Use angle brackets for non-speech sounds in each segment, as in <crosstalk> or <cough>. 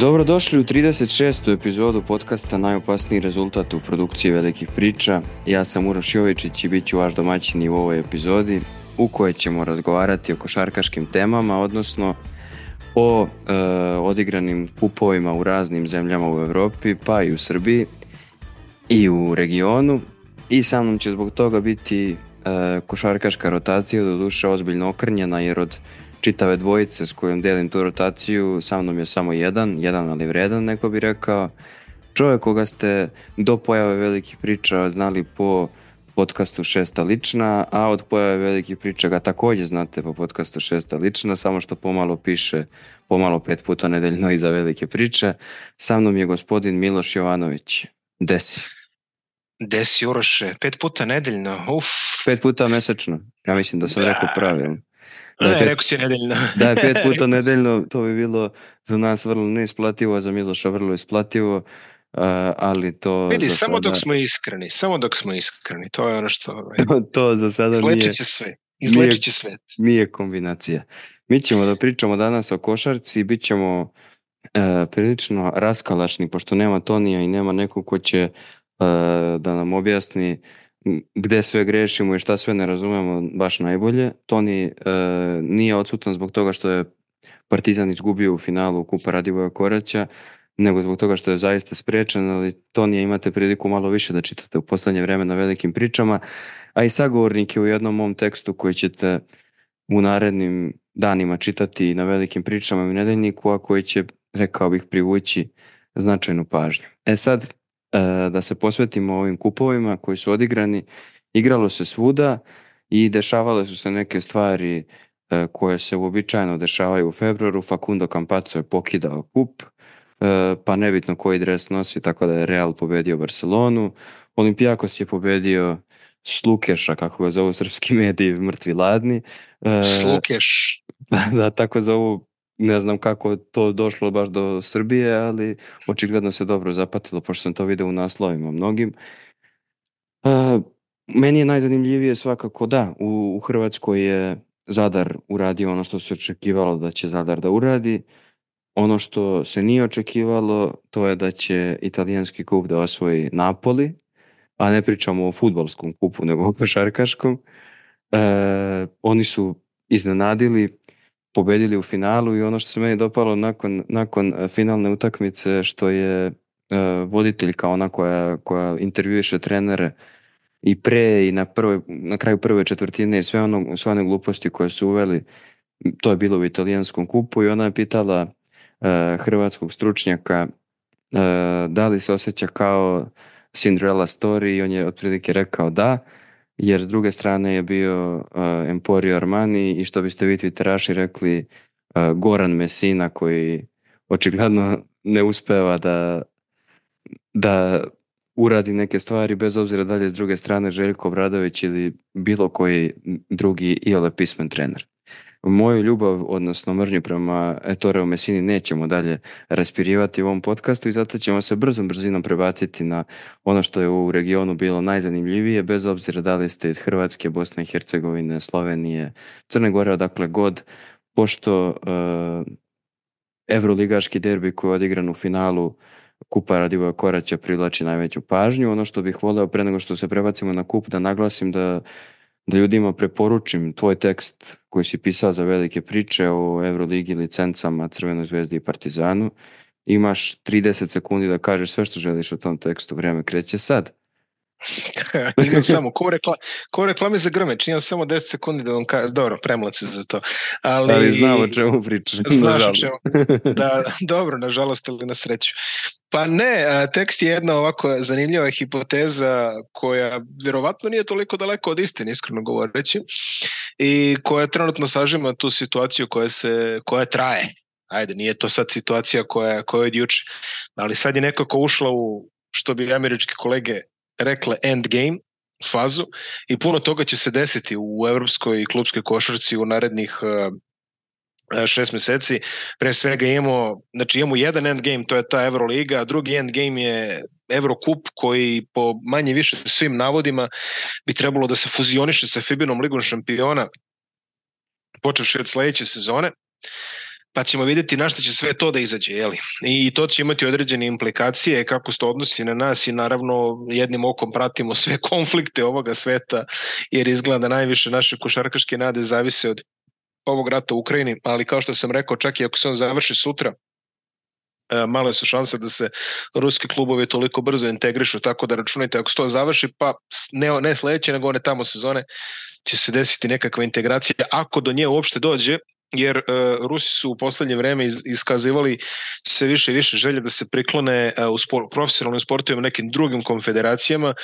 Dobrodošli u 36. epizodu podcasta Najopasniji rezultat u produkciji velikih priča. Ja sam Uroš Jovičić i bit ću vaš domaćin u ovoj epizodi u kojoj ćemo razgovarati o košarkaškim temama, odnosno o e, odigranim kupovima u raznim zemljama u Europi, pa i u Srbiji i u regionu. I sa mnom će zbog toga biti e, košarkaška rotacija, do duše ozbiljno okrnjena, jer od čitave dvojice s kojom delim tu rotaciju, sa mnom je samo jedan, jedan ali vredan, neko bi rekao. Čovjek koga ste do pojave velikih priča znali po podcastu Šesta lična, a od pojave velikih priča ga također znate po podcastu Šesta lična, samo što pomalo piše, pomalo pet puta nedeljno iza velike priče. Sa mnom je gospodin Miloš Jovanović. Desi. Desi Uroše, pet puta nedeljno, uf. Pet puta mesečno, ja mislim da sam da. rekao pravilno. Da, ne, pet, rekao si nedeljno. <laughs> da pet <laughs> puta nedeljno, to bi bilo za nas vrlo neisplativo, a za Miloša vrlo isplativo, uh, ali to... Vidi, samo sada... dok smo iskreni, samo dok smo iskreni, to je ono što... Ovaj, <laughs> to, to za sada Izlečit nije... će sve, izlečit će svet. Nije kombinacija. Mi ćemo da pričamo danas o košarci, bit ćemo uh, prilično raskalačni, pošto nema Tonija i nema nekog ko će uh, da nam objasni gde sve grešimo i šta sve ne razumemo baš najbolje. Toni e, nije odsutan zbog toga što je Partizan izgubio u finalu Kupa Radivoja Koraća, nego zbog toga što je zaista sprečen, ali Tonija imate priliku malo više da čitate u poslednje vreme na velikim pričama, a i sagovornik je u jednom mom tekstu koji ćete u narednim danima čitati na velikim pričama u nedeljniku, a koji će, rekao bih, privući značajnu pažnju. E sad, da se posvetimo ovim kupovima koji su odigrani. Igralo se svuda i dešavale su se neke stvari e, koje se uobičajeno dešavaju u februaru. Facundo Campazzo je pokidao kup, e, pa nebitno koji dres nosi, tako da je Real pobedio Barcelonu. Olimpijakos je pobedio Slukeša, kako ga zovu srpski <laughs> mediji, mrtvi ladni. Slukeš. Da, <laughs> da, tako zovu ne znam kako to došlo baš do Srbije, ali očigledno se dobro zapatilo, pošto sam to video u naslovima mnogim. Uh, meni je najzanimljivije svakako da, u, u Hrvatskoj je Zadar uradio ono što se očekivalo da će Zadar da uradi. Ono što se nije očekivalo, to je da će italijanski kup da osvoji Napoli, a ne pričamo o futbolskom kupu, nego o košarkaškom. E, oni su iznenadili, pobedili u finalu i ono što se meni dopalo nakon, nakon e, finalne utakmice što je uh, voditeljka ona koja, koja intervjuiše trenere i pre i na, prvoj, na kraju prve četvrtine i sve, ono, sve one gluposti koje su uveli, to je bilo u italijanskom kupu i ona je pitala uh, hrvatskog stručnjaka uh, da li se osjeća kao Cinderella story i on je otprilike rekao da jer s druge strane je bio uh, Emporio Armani i što biste vi twitteraši rekli uh, Goran Messina koji očigledno ne uspeva da, da uradi neke stvari bez obzira da li je s druge strane Željko Obradović ili bilo koji drugi iole pismen trener moju ljubav, odnosno mržnju prema Ettoreo Messini nećemo dalje raspirivati u ovom podcastu i zato ćemo se brzom brzinom prebaciti na ono što je u regionu bilo najzanimljivije, bez obzira da li ste iz Hrvatske, Bosne i Hercegovine, Slovenije, Crne Gore, odakle god, pošto uh, evroligaški derbi koji je odigran u finalu Kupa Radivoja Koraća privlači najveću pažnju. Ono što bih voleo pre nego što se prebacimo na kup da naglasim da da ljudima preporučim tvoj tekst koji si pisao za velike priče o Euroligi, licencama, Crvenoj zvezdi i Partizanu. Imaš 30 sekundi da kažeš sve što želiš o tom tekstu, vreme kreće sad. <laughs> imam samo, ko, rekla, ko reklame za grmeč, imam samo 10 sekundi da vam kažem, dobro, premlac za to. Ali, ali znam o čemu pričaš. Znaš o čemu. Da, dobro, nažalost, ali na sreću. Pa ne, tekst je jedna ovako zanimljiva hipoteza koja vjerovatno nije toliko daleko od istine, iskreno govoreći, i koja trenutno sažima tu situaciju koja, se, koja traje. Ajde, nije to sad situacija koja, koja je od juče, ali sad je nekako ušla u, što bi američki kolege rekle endgame fazu i puno toga će se desiti u evropskoj klubskoj košarci u narednih uh, šest meseci. Pre svega imamo, znači imamo jedan endgame, to je ta Euroliga, a drugi endgame je Eurocup koji po manje više svim navodima bi trebalo da se fuzioniše sa Fibinom ligom šampiona počevši od sledeće sezone. Pa ćemo videti na što će sve to da izađe, jeli? I to će imati određene implikacije kako se to odnosi na nas i naravno jednim okom pratimo sve <laughs> konflikte ovoga sveta, jer izgleda da najviše naše košarkaške nade zavise od ovog rata u Ukrajini, ali kao što sam rekao, čak i ako se on završi sutra, e, male su šanse da se ruski klubovi toliko brzo integrišu, tako da računajte ako se to završi, pa ne, ne sledeće, nego one tamo sezone, će se desiti nekakva integracija, ako do nje uopšte dođe, jer uh, Rusi su u poslednje vreme iz, iskazivali sve više i više želje da se priklone uh, u spor, profesionalnim sportovima nekim drugim konfederacijama.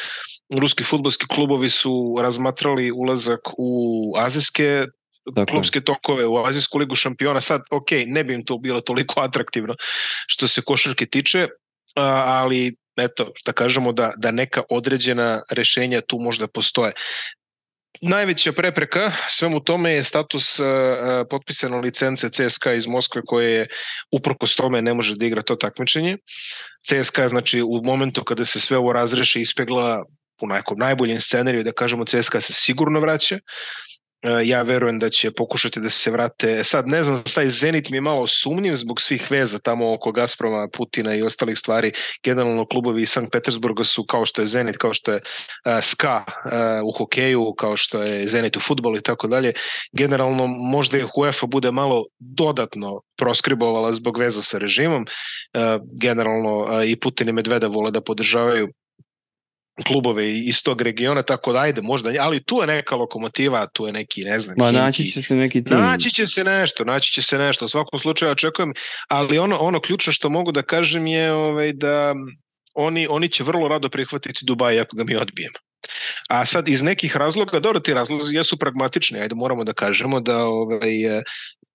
Ruski futbolski klubovi su razmatrali ulazak u azijske Dakle. klubske tokove u Azijsku ligu šampiona. Sad, ok, ne bi im to bilo toliko atraktivno što se košarke tiče, ali eto, da kažemo da, da neka određena rešenja tu možda postoje. Najveća prepreka svemu tome je status uh, potpisane licence CSKA iz Moskve koje je uprkos tome ne može da igra to takmičenje. CSKA znači u momentu kada se sve ovo razreše ispegla u nekom najboljem scenariju da kažemo CSKA se sigurno vraća ja verujem da će pokušati da se vrate. Sad ne znam, taj Zenit mi je malo sumnjiv zbog svih veza tamo oko Gazproma, Putina i ostalih stvari. Generalno klubovi iz Sankt Petersburga su kao što je Zenit, kao što je uh, SKA uh, u hokeju, kao što je Zenit u futbolu i tako dalje. Generalno možda je UEFA bude malo dodatno proskribovala zbog veza sa režimom. Uh, generalno i Putin i Medveda vole da podržavaju klubove iz tog regiona, tako da ajde, možda, ali tu je neka lokomotiva, tu je neki, ne znam, Ma, naći će se neki tim. Naći će se nešto, naći će se nešto, u svakom slučaju očekujem, ali ono, ono ključno što mogu da kažem je ovaj, da oni, oni će vrlo rado prihvatiti Dubaj ako ga mi odbijemo. A sad iz nekih razloga, dobro ti razlozi jesu pragmatični, ajde moramo da kažemo da ovaj,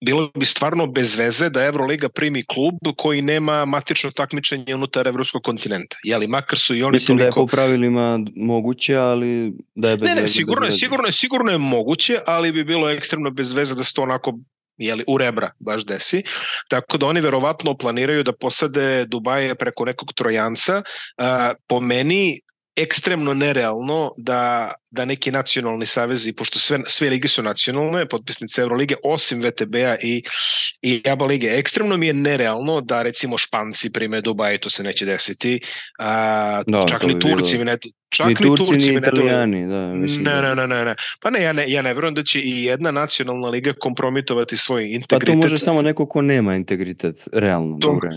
bilo bi stvarno bez veze da Euroliga primi klub koji nema matično takmičenje unutar evropskog kontinenta. Jeli, makar su i oni Mislim toliko... da je po pravilima moguće, ali da je bez ne, ne, veze. sigurno je, sigurno je, sigurno je moguće, ali bi bilo ekstremno bez veze da se to onako jeli, u rebra baš desi. Tako da oni verovatno planiraju da posade Dubaje preko nekog trojanca. Po meni ekstremno nerealno da, da neki nacionalni savezi, pošto sve, sve lige su nacionalne, potpisnice Eurolige, osim VTB-a i, i ABA lige, ekstremno mi je nerealno da recimo Španci prime Dubaj, to se neće desiti, a, Da, čak ni Turci mi ne, čak Ni Turci, Turci ni ne dole- Italijani, da, mislim. Ne, da- ne, ne, ne, ne. Pa ne, ja ne, ja ne verujem da će i jedna nacionalna liga kompromitovati svoj Pa integritet. to može samo neko ko nema integritet, realno. To- dobro.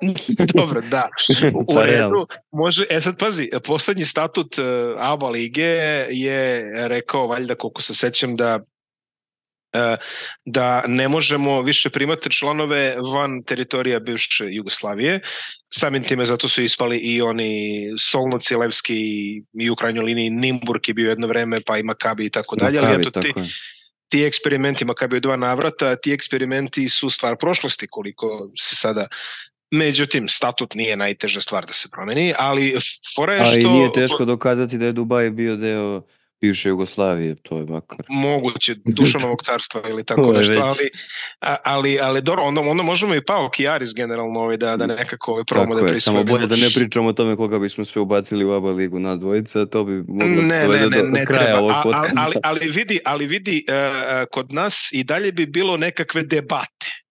<laughs> Dobro, da. <laughs> U Pa redu, može, e sad pazi, poslednji statut uh, ABA lige je rekao, valjda koliko se sećam da e, da ne možemo više primati članove van teritorija bivše Jugoslavije. Samim time zato su ispali i oni Solnoci, Levski i u krajnjoj liniji Nimburg je bio jedno vreme, pa i Makabi i tako dalje. Ali eto, ti, je. ti eksperimenti Makabi u dva navrata, ti eksperimenti su stvar prošlosti koliko se sada Međutim, statut nije najteža stvar da se promeni, ali fora je A što... i nije teško dokazati da je Dubaj bio deo bivše Jugoslavije, to je makar. moguće Dušanovog carstva ili <laughs> tako nešto, ali, ali, ali dobro, onda, onda možemo i Pao Kijaris generalno ovaj, da, da nekako ovaj, probamo Tako da je, samo bolje da ne pričamo o tome koga bismo sve ubacili u ABA ligu, nas dvojica, to bi moglo Ne, ne, ne, do ne kraja treba, ovog A- ali, podcasta. ali, ali vidi, ali vidi uh, kod nas i dalje bi bilo nekakve debate.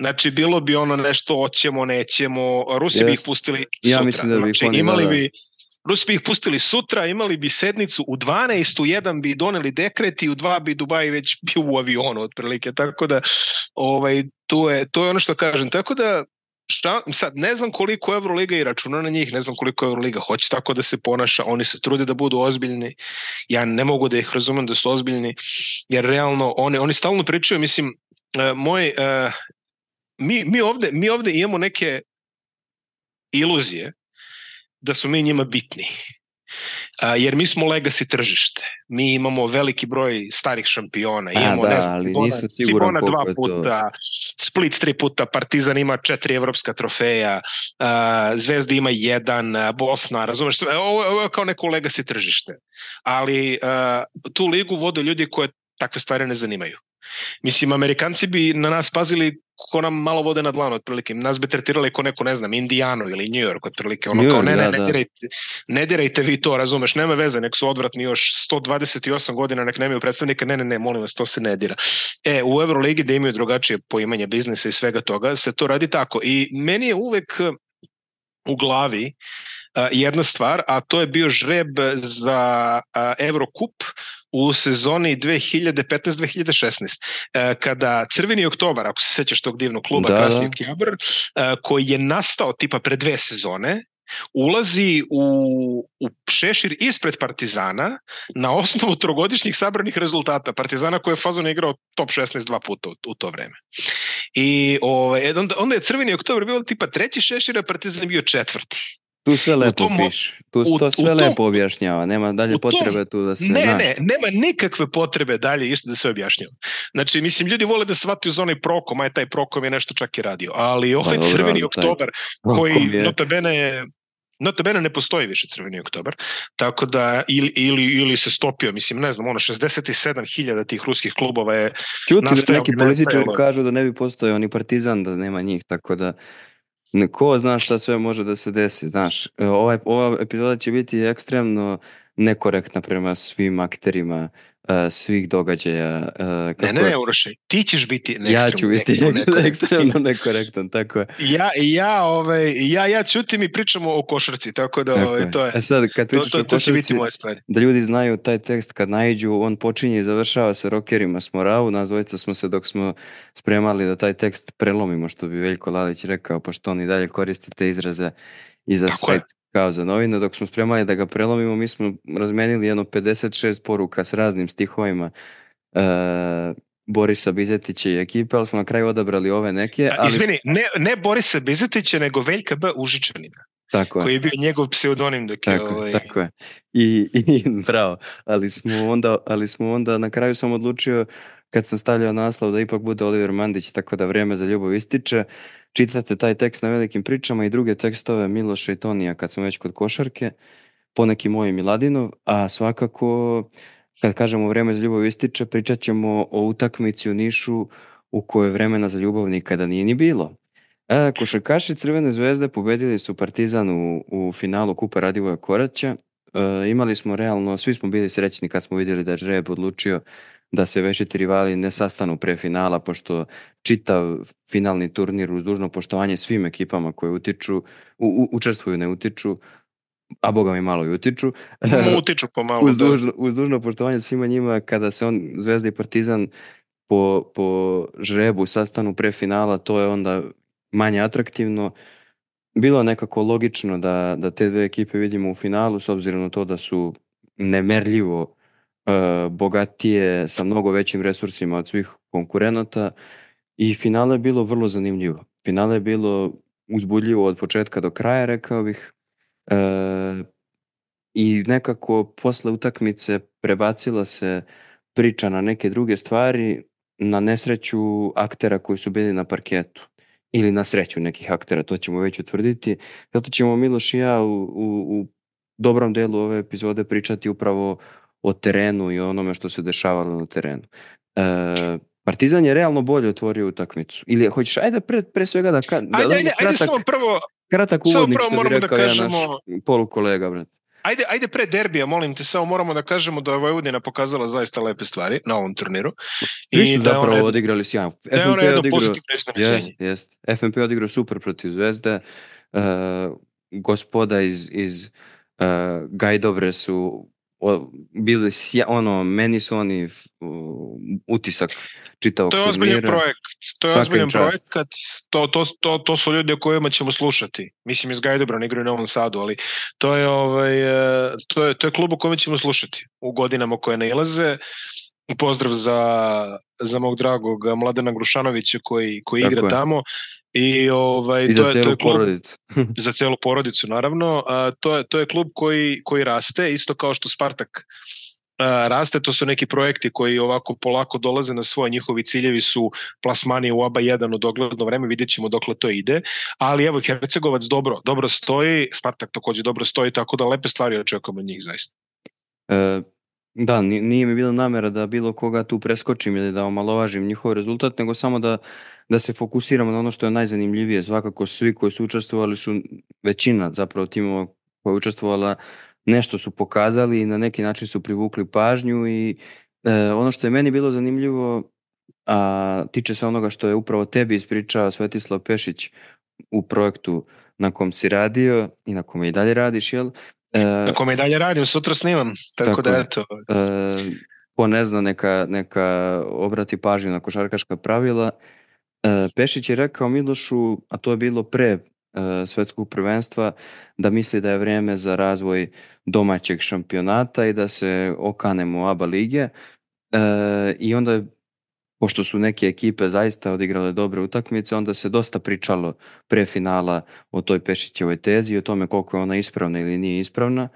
Znači, bilo bi ono nešto hoćemo, nećemo, Rusi bi ih pustili Ja sutra. mislim da bi znači, oni, imali da, da. bi Rusi bi ih pustili sutra, imali bi sednicu u 12, u 1 bi doneli dekret i u 2 bi Dubai već bio u avionu otprilike, tako da ovaj, to, je, to je ono što kažem. Tako da šta, sad ne znam koliko Euroliga i računa na njih, ne znam koliko Euroliga hoće tako da se ponaša, oni se trude da budu ozbiljni, ja ne mogu da ih razumem da su ozbiljni, jer realno oni, oni stalno pričaju, mislim, e, moj, e, mi, mi, ovde, mi ovde imamo neke iluzije da su mi njima bitni. A, jer mi smo legacy tržište. Mi imamo veliki broj starih šampiona. A, Imamo, da, ne znam, Cibona, Cibona dva je to. puta, Split tri puta, Partizan ima četiri evropska trofeja, a, Zvezda ima jedan, a, Bosna, razumeš, sve, ovo, ovo je kao neko legacy tržište. Ali a, tu ligu vode ljudi koje takve stvari ne zanimaju. Mislim, Amerikanci bi na nas pazili ko nam malo vode na dlanu, otprilike. Nas bi tretirali ko neku, ne znam, Indijanu ili New York, otprilike. Ono New kao, York, ne, ne, da, ne, da. dirajte, ne dirajte vi to, razumeš, nema veze, nek su odvratni još 128 godina, nek nemaju predstavnika, ne, ne, ne, molim vas, to se ne dira. E, u Euroligi da imaju drugačije poimanje biznisa i svega toga, se to radi tako. I meni je uvek uh, u glavi uh, jedna stvar, a to je bio žreb za uh, Eurocup u sezoni 2015-2016, uh, kada Crveni oktobar, ako se sećaš tog divnog kluba, Da, Krasni da. oktobar, uh, koji je nastao tipa pre dve sezone, ulazi u, u šešir ispred Partizana na osnovu trogodišnjih sabranih rezultata. Partizana koji je fazon igrao top 16 dva puta u, u to vreme. I ovaj, onda, onda je Crveni oktobar bio tipa treći šešir, a Partizan je bio četvrti. Tu sve lepo tom piše. Tu u- to u sve tom- lepo objašnjava. Nema dalje tom- potrebe tu da se... Ne, znaš. ne, nema nikakve potrebe dalje išta da se objašnjava. Znači, mislim, ljudi vole da shvataju za onaj prokom, a je taj prokom je nešto čak i radio. Ali ovaj dobro, crveni taj oktobar, koji je- notabene notabene ne postoji više crveni oktobar, tako da ili, ili, ili se stopio, mislim, ne znam, ono, 67.000 tih ruskih klubova je Čuti da nastajalo neki političari kažu da ne bi postojao ni partizan da nema njih, tako da ko zna šta sve može da se desi, znaš. E, Ovaj, ova epizoda će biti ekstremno nekorektna prema svim akterima e, svih događaja. Ne, kako ne, ne, Uroše, ti ćeš biti ja ću biti <laughs> ekstremno nekorektan. ekstremno nekorektan, tako je. Ja, ja, ovaj, ja, ja ćutim i pričamo o košarci, tako da Tako ovaj, to je, E sad, kad to, pričaš to, o to će biti košarci, moje stvari. da ljudi znaju taj tekst kad naiđu, on počinje i završava sa rokerima s Moravu, nas dvojica smo se dok smo spremali da taj tekst prelomimo, što bi Veljko Lalić rekao, pošto on i dalje koristite izraze i za sajt kao za novine, dok smo spremali da ga prelomimo, mi smo razmenili jedno 56 poruka s raznim stihovima e, Borisa Bizetića i ekipe, ali smo na kraju odabrali ove neke, A, ali Izvini, ne, ne Borisa Bizetića, nego Veljka B. Užičanina, tako je. koji je bio njegov pseudonim dok je... Tako, ovaj, tako je. I, i <laughs> bravo, ali smo, onda, ali smo onda, na kraju sam odlučio kad sam stavljao naslov da ipak bude Oliver Mandić, tako da vrijeme za ljubav ističe. Čitate taj tekst na velikim pričama i druge tekstove Miloša i Tonija kad smo već kod košarke, poneki moj Miladinov, a svakako kad kažemo vrijeme za ljubav ističe, pričat ćemo o utakmici u Nišu u kojoj vremena za ljubav nikada nije ni bilo. E, košarkaši Crvene zvezde pobedili su Partizan u, u finalu Kupa Radivoja Koraća. E, imali smo realno, svi smo bili srećni kad smo vidjeli da je Žreb odlučio da se vešiti rivali ne sastanu pre finala, pošto čitav finalni turnir uz dužno poštovanje svim ekipama koje utiču, u, u, učestvuju, ne utiču, a boga mi malo i utiču. <laughs> utiču pomalo. uz, da. dužno, uz dužno poštovanje svima njima, kada se on, Zvezda i Partizan po, po žrebu sastanu pre finala, to je onda manje atraktivno. Bilo je nekako logično da, da te dve ekipe vidimo u finalu, s obzirom na to da su nemerljivo bogatije, sa mnogo većim resursima od svih konkurenata i finale je bilo vrlo zanimljivo. Finale je bilo uzbudljivo od početka do kraja, rekao bih. E, I nekako posle utakmice prebacila se priča na neke druge stvari, na nesreću aktera koji su bili na parketu ili na sreću nekih aktera, to ćemo već utvrditi. Zato ćemo Miloš i ja u, u, u dobrom delu ove epizode pričati upravo o terenu i onome što se dešavalo na terenu. E, Partizan je realno bolje otvorio utakmicu. Ili hoćeš, ajde pre, pre svega da... Ka, da Ajde, damo ajde, ajde kratak, samo prvo, kratak uvodnik prvo što bi da rekao ja naš kažemo- polu kolega, brat. ajde, ajde pre derbija, molim te, samo moramo da kažemo da je Vojvodina pokazala zaista lepe stvari na ovom turniru. Svi su da zapravo odigrali sjajno. Da je ono jedno odigrao, pozitivno iznenađenje. jest, jest. FNP je odigrao super protiv Zvezde. Uh, gospoda iz, iz uh, Gajdovre su o, bili sja, ono, meni su oni f- u- utisak čitavog To je ozbiljan turnira. projekt. To je ozbiljan projekat. To, to, to, to su ljudi o kojima ćemo slušati. Mislim iz Gajdobra, ne igraju u Novom Sadu, ali to je, ovaj, e, to je, to je klub o kojem ćemo slušati u godinama koje ne ilaze. Pozdrav za, za mog dragog Mladena Grušanovića koji, koji Tako igra je. tamo. I, ovaj, I to za je, to celu je klub, porodicu. <laughs> za celu porodicu naravno. A, to, je, to je klub koji, koji raste, isto kao što Spartak a, raste, to su neki projekti koji ovako polako dolaze na svoje, njihovi ciljevi su plasmani u ABA 1 u dogledno vreme, vidjet ćemo dokle to ide, ali evo Hercegovac dobro, dobro stoji, Spartak takođe dobro stoji, tako da lepe stvari očekujemo od njih zaista. E, Da, nije mi bila namera da bilo koga tu preskočim ili da omalovažim njihov rezultat, nego samo da, da se fokusiramo na ono što je najzanimljivije. Svakako svi koji su učestvovali su, većina zapravo timova koja je učestvovala, nešto su pokazali i na neki način su privukli pažnju i e, ono što je meni bilo zanimljivo, a tiče se onoga što je upravo tebi ispričao Svetislav Pešić u projektu na kom si radio i na kome i dalje radiš, jel? E, na kome i dalje radim, sutra snimam, tako, tako da eto. E, ko ne zna, neka, neka obrati pažnju na košarkaška pravila. E, Pešić je rekao Milošu, a to je bilo pre e, svetskog prvenstva, da misli da je vreme za razvoj domaćeg šampionata i da se okanemo ABA lige. E, I onda je pošto su neke ekipe zaista odigrale dobre utakmice, onda se dosta pričalo pre finala o toj Pešićevoj tezi i o tome koliko je ona ispravna ili nije ispravna,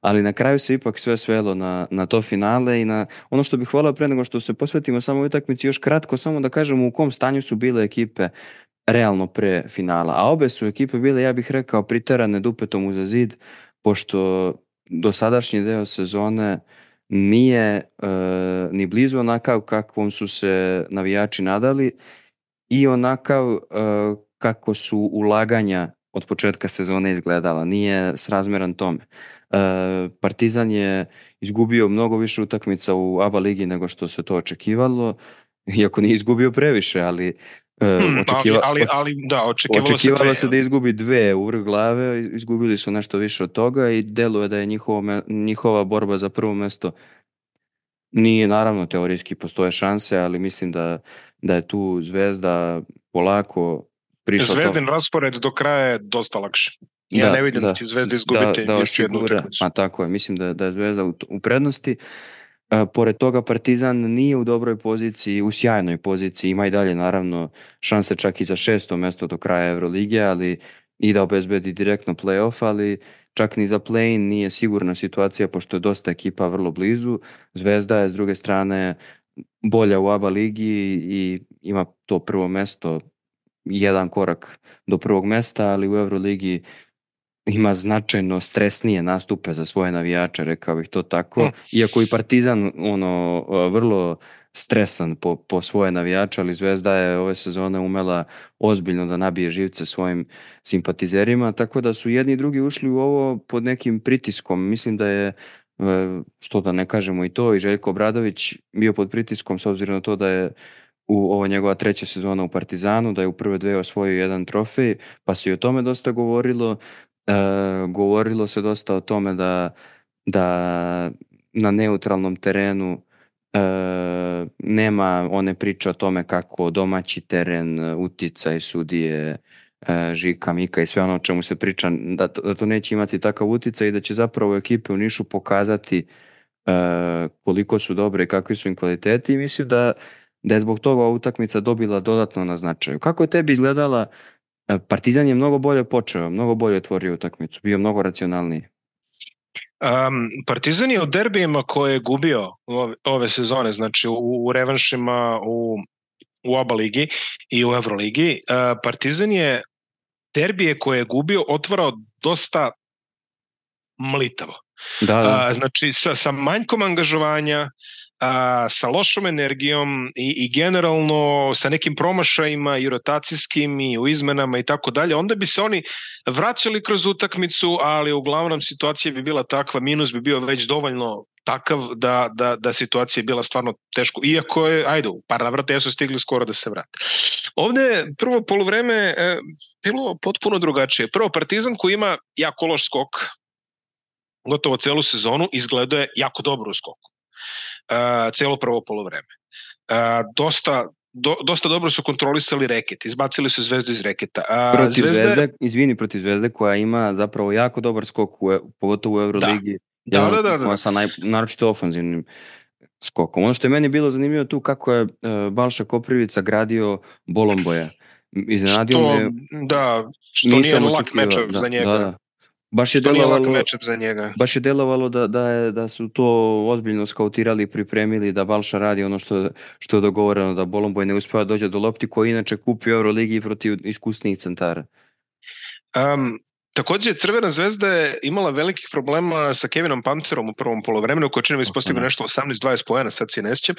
ali na kraju se ipak sve svelo na, na to finale i na ono što bih volao pre nego što se posvetimo samo utakmici još kratko, samo da kažemo u kom stanju su bile ekipe realno pre finala, a obe su ekipe bile, ja bih rekao, priterane dupetom uza zid, pošto dosadašnji deo sezone uh, nije uh, ni blizu onakav kakvom su se navijači nadali i onakav uh, kako su ulaganja od početka sezone izgledala. Nije srazmeran tome. Uh, Partizan je izgubio mnogo više utakmica u ABA ligi nego što se to očekivalo, iako nije izgubio previše, ali očekiva, ali, ali, da, očekivalo, očekivalo se, se da izgubi dve u vrh glave, izgubili su nešto više od toga i deluje da je njihova, njihova borba za prvo mesto nije naravno teorijski postoje šanse, ali mislim da, da je tu Zvezda polako prišla Zvezdin to... raspored do kraja je dosta lakše. Ja da, ne vidim da, da će Zvezda izgubiti da, da još jednu utakmicu. A tako je, mislim da, da je Zvezda u, u prednosti. E, pored toga Partizan nije u dobroj poziciji, u sjajnoj poziciji, ima i dalje naravno šanse čak i za šesto mesto do kraja Evrolige, ali i da obezbedi direktno playoff, ali čak ni za play nije sigurna situacija pošto je dosta ekipa vrlo blizu. Zvezda je s druge strane bolja u ABA ligi i ima to prvo mesto, jedan korak do prvog mesta, ali u Euroligi ima značajno stresnije nastupe za svoje navijače, rekao bih to tako. Mm. Iako i Partizan ono vrlo stresan po, po svoje navijače, ali Zvezda je ove sezone umela ozbiljno da nabije živce svojim simpatizerima, tako da su jedni i drugi ušli u ovo pod nekim pritiskom. Mislim da je, e, što da ne kažemo i to, i Željko Obradović bio pod pritiskom s obzirom na to da je u ovo njegova treća sezona u Partizanu, da je u prve dve osvojio jedan trofej, pa se i o tome dosta govorilo. E, govorilo se dosta o tome da, da na neutralnom terenu e, nema one priče o tome kako domaći teren, uticaj sudije, e, Žika, Mika i sve ono o čemu se priča, da, da to neće imati takav uticaj i da će zapravo ekipe u Nišu pokazati e, koliko su dobre i kakvi su im kvaliteti i mislim da, da je zbog toga utakmica dobila dodatno na značaju. Kako je tebi izgledala e, Partizan je mnogo bolje počeo, mnogo bolje otvorio utakmicu, bio mnogo racionalniji. Um, Partizan je u derbijima koje je gubio ove, sezone, znači u, u revanšima u, u oba ligi i u Euroligi, uh, Partizan je derbije koje je gubio otvarao dosta mlitavo. Da, da. Uh, znači sa, sa manjkom angažovanja, a, sa lošom energijom i, i generalno sa nekim promašajima i rotacijskim i u izmenama i tako dalje, onda bi se oni vraćali kroz utakmicu, ali uglavnom situacija bi bila takva, minus bi bio već dovoljno takav da, da, da situacija je bila stvarno teško, iako je, ajde, par navrata su stigli skoro da se vrate. Ovde prvo polovreme e, bilo potpuno drugačije. Prvo Partizan koji ima jako loš skok, gotovo celu sezonu, izgledao je jako dobro u skoku celo prvo polovreme. dosta do, dosta dobro su kontrolisali reket, izbacili su zvezdu iz reketa. A, protiv zvezde, zvezde, izvini, protiv zvezde koja ima zapravo jako dobar skok, u, pogotovo u Euroligi. Da, da, da, da, da. Sa naj, naročito ofanzivnim skokom. Ono što je meni bilo zanimljivo tu kako je uh, Balša Koprivica gradio Bolomboja. Iznenadio što, me, da, što nije lak mečev da, za njega. Da, da. Baš je delovalo, za njega. Baš je delovalo da, da, je, da su to ozbiljno skautirali i pripremili da Balša radi ono što, što je dogovoreno, da Bolomboj ne uspeva dođe do lopti koji inače kupio Euroligi protiv iskusnijih centara. Um, Takođe, Crvena zvezda je imala velikih problema sa Kevinom Panterom u prvom polovremenu, koji čini mi ispostavio da. nešto 18-20 pojena, sad se ne sjećam.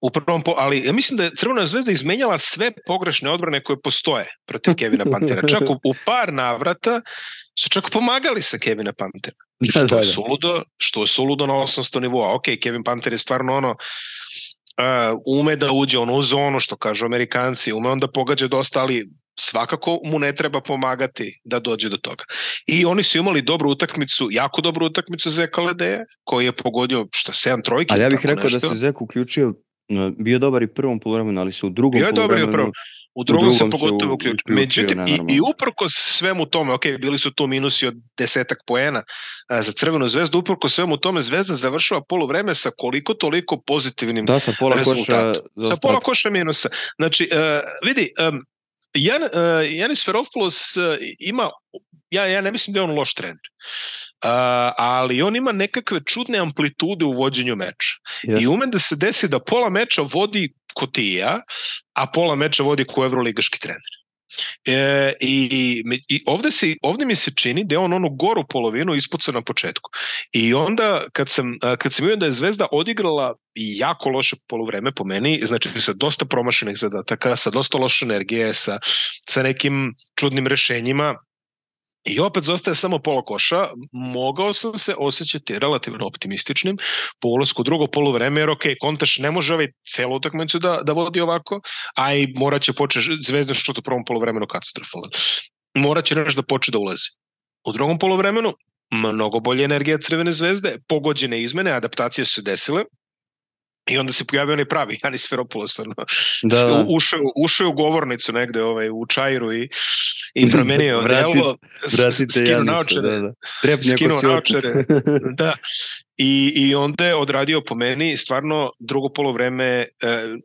U prvom po, ali ja mislim da je Crvena zvezda izmenjala sve pogrešne odbrane koje postoje protiv <laughs> Kevina Pantera. Čak u, u par navrata su čak pomagali sa Kevina Pantera. Da, što da, da. je suludo, što je suludo na 800 nivoa. Ok, Kevin Panter je stvarno ono uh, ume da uđe ono u zonu, što kažu Amerikanci, ume on da pogađa dosta, ali svakako mu ne treba pomagati da dođe do toga. I oni su imali dobru utakmicu, jako dobru utakmicu Zeka Ledeja, koji je pogodio što, 7 trojki. Ali ja bih rekao da nešto. da se Zek uključio, bio dobar i prvom polovremenu, ali su u drugom bio je dobar i u prvom. U drugom, u drugom se pogotovo uključio. Međutim, i, i uprko svemu tome, ok, bili su tu minusi od desetak poena a, za Crvenu zvezdu, uprko svemu tome Zvezda završava polovreme sa koliko toliko pozitivnim da, sa pola rezultatom. Koša sa pola koša minusa. Znači, uh, vidi, um, Jan, uh, Janis Veropoulos uh, ima, ja, ja ne mislim da je on loš trener, ali on ima nekakve čudne amplitude u vođenju meča. Yes. I ume da se desi da pola meča vodi Kotija, a pola meča vodi ko evroligaški trener. E, i, i ovde, se, ovde mi se čini da je on onu goru polovinu ispuca na početku. I onda kad sam, kad sam vidio da je Zvezda odigrala jako loše polovreme po meni, znači sa dosta promašenih zadataka, sa dosta loše energije, sa, sa nekim čudnim rešenjima, I opet zostaje samo pola koša, mogao sam se osjećati relativno optimističnim po ulazku drugo polovreme, jer ok, Kontaš ne može ovaj celu utakmicu da, da vodi ovako, a i morat će početi zvezda što u prvom polovremenu katastrofalno. Morat će nešto da počne da ulazi. U drugom polovremenu mnogo bolje energija Crvene zvezde, pogođene izmene, adaptacije su se desile, I onda se pojavio onaj pravi <laughs> Janis Feropoulos, ono, da, da. Ušao, ušao u govornicu negde ovaj, u Čajru i, i <laughs> promenio Vratit, delo, vratite Janisa, da, da. Trepnje skinuo naočare, <laughs> da, I, I onda je odradio po meni stvarno drugo polovreme e,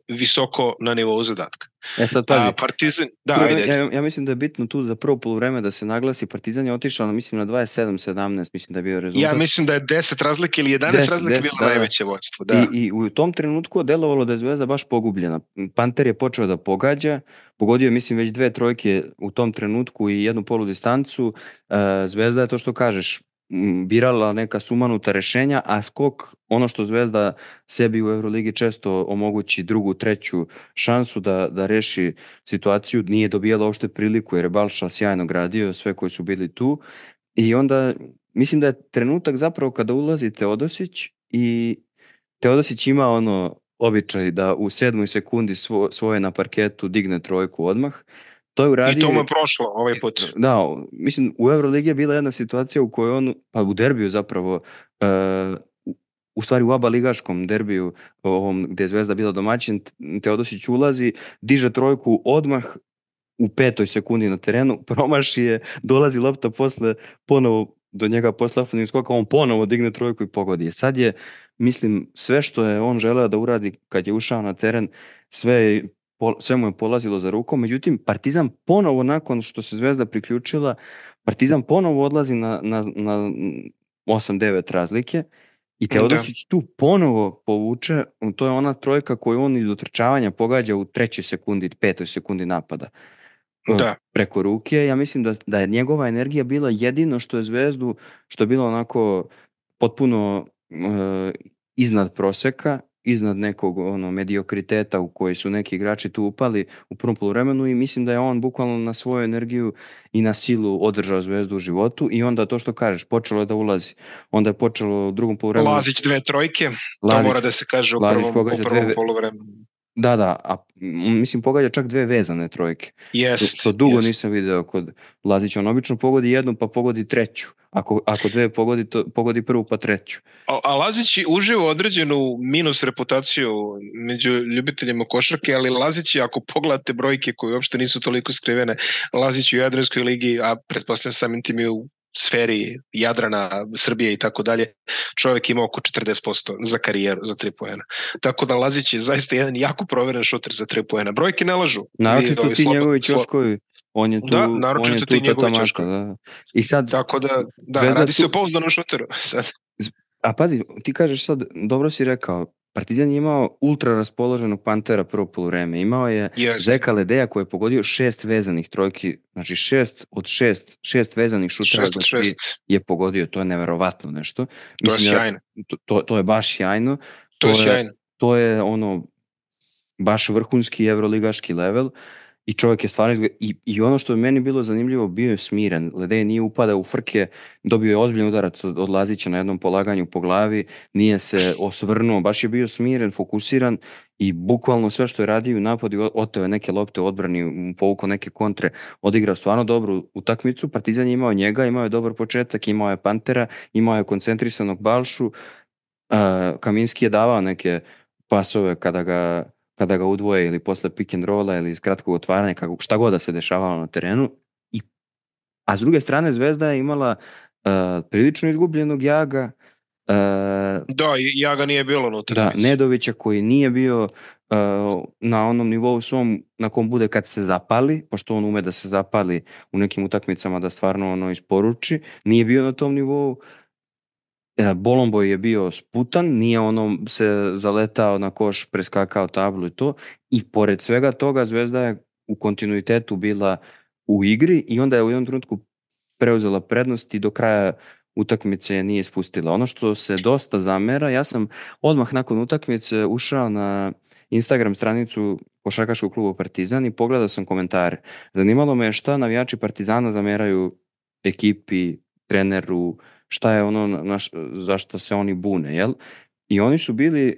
visoko na nivou zadatka. E sad pazi. A Partizan, da, Prvo, ajde. Ja, ja mislim da je bitno tu za prvo polovreme da se naglasi Partizan je otišao na mislim na 27-17, mislim da je bio rezultat. Ja mislim da je 10 razlike ili 11 10, razlike 10, bilo da, da, najveće vođstvo. Da. I, I u tom trenutku delovalo da je Zvezda baš pogubljena. Panter je počeo da pogađa, pogodio je mislim već dve trojke u tom trenutku i jednu polu distancu. Uh, Zvezda je to što kažeš, birala neka sumanuta rešenja, a skok, ono što Zvezda sebi u Euroligi često omogući drugu, treću šansu da, da reši situaciju, nije dobijala uopšte priliku jer je Balša sjajno gradio sve koji su bili tu. I onda mislim da je trenutak zapravo kada ulazi Teodosić i Teodosić ima ono običaj da u sedmoj sekundi svo, svoje na parketu digne trojku odmah To je uradio... I to mu je prošlo ovaj put. Da, mislim, u Euroligi je bila jedna situacija u kojoj on, pa u derbiju zapravo, uh, u stvari u aba ligaškom derbiju, ovom, gde je Zvezda bila domaćin, Teodosić ulazi, diže trojku odmah, u petoj sekundi na terenu, <laughs> promaši je, dolazi lopta posle, ponovo do njega posle ofenzivnog skoka, on ponovo digne trojku i pogodi. Sad je, mislim, sve što je on želeo da uradi kad je ušao na teren, sve je sve mu je polazilo za rukom, međutim Partizan ponovo nakon što se Zvezda priključila, Partizan ponovo odlazi na, na, na 8-9 razlike i da. Teodosić da. tu ponovo povuče, to je ona trojka koju on iz utrčavanja pogađa u trećoj sekundi, petoj sekundi napada. E, da. preko ruke. Ja mislim da, da je njegova energija bila jedino što je Zvezdu, što je bilo onako potpuno uh, iznad proseka iznad nekog ono mediokriteta u koji su neki igrači tu upali u prvom poluvremenu i mislim da je on bukvalno na svoju energiju i na silu održao zvezdu u životu i onda to što kažeš, počelo je da ulazi. Onda je počelo u drugom poluvremenu. Lazić dve trojke, Lazić, to mora da se kaže u Lazić prvom, u prvom dve... poluvremenu. Da, da, a mislim pogađa čak dve vezane trojke. Yes, što dugo yes. nisam video kod Lazića. On obično pogodi jednu pa pogodi treću. Ako, ako dve pogodi, to, pogodi prvu pa treću. A, a Lazić uživa određenu minus reputaciju među ljubiteljima košarke, ali Lazić ako pogledate brojke koje uopšte nisu toliko skrivene, Lazić u Jadranskoj ligi, a pretpostavljam samim tim i u sferi Jadrana, Srbije i tako dalje, čovjek ima oko 40% za karijeru, za 3 poena. Tako da Lazić je zaista jedan jako proveren šuter za 3 poena. Brojke ne lažu. Naročito ti njegovi čoškovi, on je tu, da, on je tu tatamaška. Da. I sad, Tako da, da, radi tu... se o pouzdanom šuteru. <laughs> Sad. A pazi, ti kažeš sad, dobro si rekao, Partizan je imao ultra raspoloženog Pantera prvo polovreme. Imao je Jeste. Zeka Ledeja koji je pogodio šest vezanih trojki, znači šest od šest, šest vezanih šutera Šest od tri šest. je pogodio, to je neverovatno nešto. To je Mislim da- sjajno. to, to, je baš sjajno. To to je- sjajno. To je ono baš vrhunski evroligaški level i čovjek je stvarno izgled... I, i ono što je meni bilo zanimljivo, bio je smiren. Ledej nije upadao u frke, dobio je ozbiljan udarac od, od Lazića na jednom polaganju po glavi, nije se osvrnuo, baš je bio smiren, fokusiran i bukvalno sve što je radio u napadu, oteo je neke lopte u odbrani, povukao neke kontre, odigrao stvarno dobru utakmicu. Partizan je imao njega, imao je dobar početak, imao je Pantera, imao je koncentrisanog Balšu, uh, Kaminski je davao neke pasove kada ga, kada ga udvoje ili posle pick and rolla ili iz kratkog otvaranja, kako, šta god da se dešavalo na terenu. I, a s druge strane Zvezda je imala uh, prilično izgubljenog Jaga, uh, Da, i ja ga nije bilo unutra. da, Nedovića koji nije bio uh, na onom nivou svom na kom bude kad se zapali, pošto on ume da se zapali u nekim utakmicama da stvarno ono isporuči, nije bio na tom nivou. E, Bolomboj je bio sputan, nije ono se zaletao na koš, preskakao tablu i to. I pored svega toga Zvezda je u kontinuitetu bila u igri i onda je u jednom trenutku preuzela prednost i do kraja utakmice je nije ispustila. Ono što se dosta zamera, ja sam odmah nakon utakmice ušao na Instagram stranicu košarkaškog kluba Partizan i pogledao sam komentare. Zanimalo me je šta navijači Partizana zameraju ekipi, treneru, šta je ono na, na š- zašto se oni bune, jel? I oni su bili e,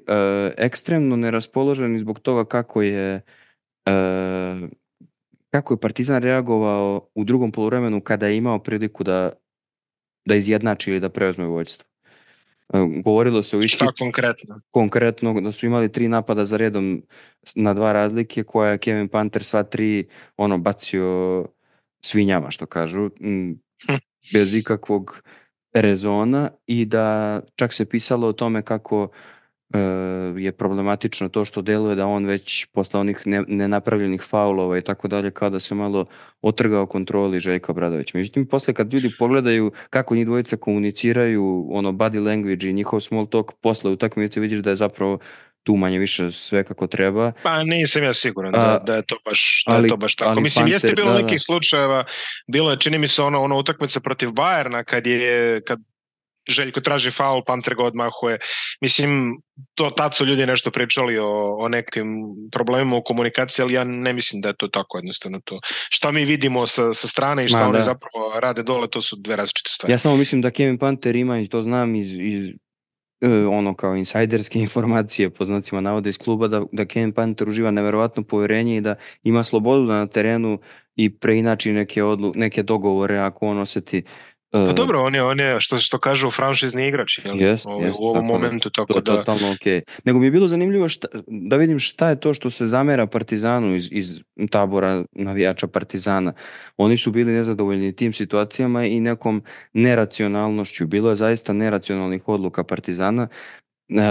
ekstremno neraspoloženi zbog toga kako je e, kako je Partizan reagovao u drugom poluvremenu kada je imao priliku da da izjednači ili da preuzme vođstvo. E, Govorilo se o iški Šta konkretno? konkretno da su imali tri napada za redom na dva razlike koja je Kevin Panter sva tri ono bacio svinjama što kažu Hm. bez ikakvog rezona i da čak se pisalo o tome kako e, je problematično to što deluje da on već posle onih ne, nenapravljenih faulova i tako dalje kao da se malo otrgao kontroli Željka Bradović. Međutim, posle kad ljudi pogledaju kako njih dvojica komuniciraju, ono body language i njihov small talk posle utakmice vidiš da je zapravo tu manje više sve kako treba. Pa nisam ja siguran da, da je to baš, da je ali- to baš tako. ali Mislim, jeste Panter, bilo da, nekih da. slučajeva, bilo je, čini mi se, ono, ono utakmica protiv Bajerna, kad je, kad Željko traži faul, Panter ga odmahuje. Mislim, to tad su ljudi nešto pričali o, o nekim problemima u komunikaciji, ali ja ne mislim da je to tako jednostavno to. Šta mi vidimo sa, sa strane i šta Ma, oni da. zapravo rade dole, to su dve različite stvari. Ja samo mislim da Kevin Panter ima, i to znam iz, iz ono kao insajderske <laughs> informacije po znacima navoda iz kluba, da, da Kevin Panter uživa neverovatno poverenje i da ima slobodu da na terenu i preinači neke, odlu, neke dogovore ako on oseti e, Pa dobro, on je, on je što, što kažu, franšizni igrač jel? Jest, Ovaj, jest, u ovom tako momentu, To tako je da... totalno okej. Nego mi je bilo zanimljivo šta, da vidim šta je to što se zamera Partizanu iz, iz tabora navijača Partizana. Oni su bili nezadovoljni tim situacijama i nekom neracionalnošću. Bilo je zaista neracionalnih odluka Partizana. E,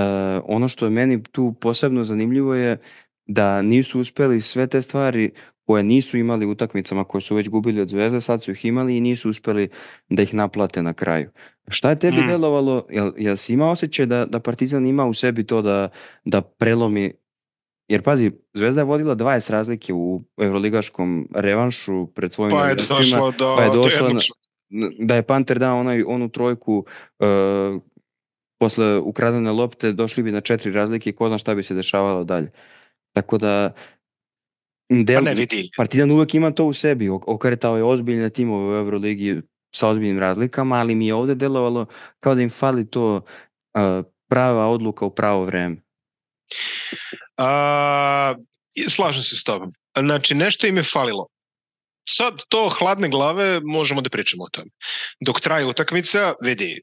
ono što je meni tu posebno zanimljivo je da nisu uspeli sve te stvari koje nisu imali utakmicama koje su već gubili od Zvezde, sad su ih imali i nisu uspeli da ih naplate na kraju. Šta je tebi Mm. delovalo, jel, jel si imao osjećaj da, da Partizan ima u sebi to da, da prelomi Jer pazi, Zvezda je vodila 20 razlike u evroligaškom revanšu pred svojim Pa je do, pa je do došla jednog na- da je Panter dao onaj, onu trojku uh, posle ukradene lopte, došli bi na četiri razlike i ko zna šta bi se dešavalo dalje. Tako da del, Pa ne vidi. Partizan uvek ima to u sebi, ok- okretao je ozbiljne timove u Euroligi sa ozbiljnim razlikama, ali mi je ovde delovalo kao da im fali to uh, prava odluka u pravo vreme. A, slažem se s tobom. Znači, nešto im je falilo. Sad to hladne glave možemo da pričamo o tome. Dok traje utakmica, vidi,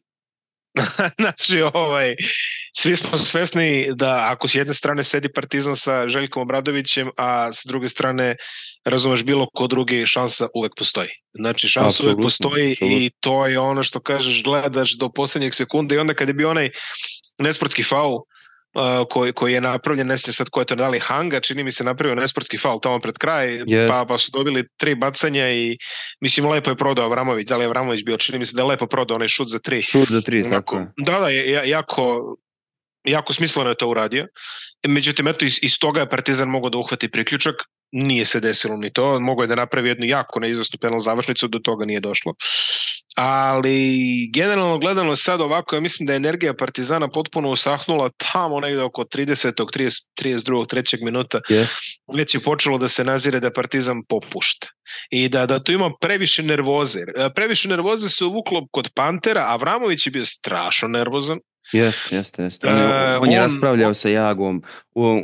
<laughs> znači, ovaj, svi smo svesni da ako s jedne strane sedi Partizan sa Željkom Obradovićem, a s druge strane razumeš bilo ko drugi, šansa uvek postoji. Znači, šansa Apsolutno, uvek postoji apsolutno. i to je ono što kažeš, gledaš do poslednjeg sekunda i onda kad je bio onaj nesportski faul, koji, koji je napravljen, ne sjećam sad ko je to da li Hanga, čini mi se napravio nesportski faul tamo pred kraj, Jest. pa, pa su dobili tri bacanja i mislim lepo je prodao Avramović, da li je Avramović bio, čini mi se da je lepo prodao onaj šut za tri. Šut za tri, tako Onako. Da, da, jako jako smisleno je to uradio. Međutim, eto, iz, iz toga je Partizan mogao da uhvati priključak, nije se desilo ni to, mogao je da napravi jednu jako neizvestnu penal završnicu, do toga nije došlo. Ali generalno gledano sad ovako, ja mislim da je energija Partizana potpuno usahnula tamo negde oko 30. 30, 32. 3. minuta. Yes. Već je počelo da se nazire da Partizan popušta. I da, da tu ima previše nervoze. Previše nervoze se uvuklo kod Pantera, Avramović je bio strašno nervozan. Jeste, jeste, jeste. On je, uh, on je on, raspravljao on, sa Jagom,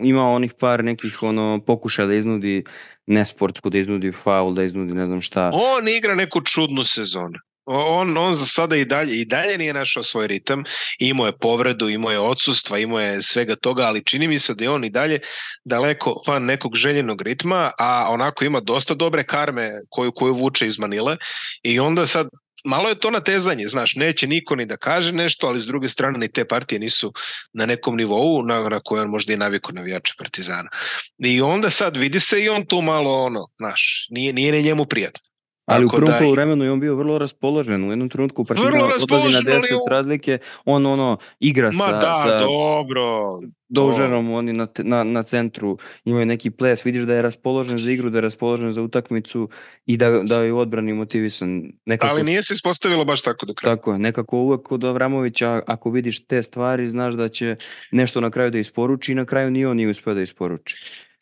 imao onih par nekih ono pokušaja da iznudi nesportsku, da iznudi faul, da iznudi ne znam šta. On igra neku čudnu sezonu. On, on za sada i dalje, i dalje nije našao svoj ritam, imao je povredu, imao je odsustva, imao je svega toga, ali čini mi se da je on i dalje daleko van nekog željenog ritma, a onako ima dosta dobre karme koju, koju vuče iz Manile i onda sad malo je to natezanje, znaš, neće niko ni da kaže nešto, ali s druge strane ni te partije nisu na nekom nivou na, na koje on možda i naviku navijače Partizana. I onda sad vidi se i on tu malo ono, znaš, nije, nije ni njemu prijatno. Ali Tako u prvom da, vremenu je on bio vrlo raspoložen. U jednom trenutku Partizan odlazi na 10 u... razlike, on ono igra Ma sa, da, sa dobro. Dožerom, oni na, na, na centru imaju neki ples, vidiš da je raspoložen za igru, da je raspoložen za utakmicu i da, da je u odbrani motivisan. Nekako, Ali nije se ispostavilo baš tako do kraja. Tako je, nekako uvek kod Avramovića, ako vidiš te stvari, znaš da će nešto na kraju da isporuči i na kraju ni on nije uspeo da isporuči.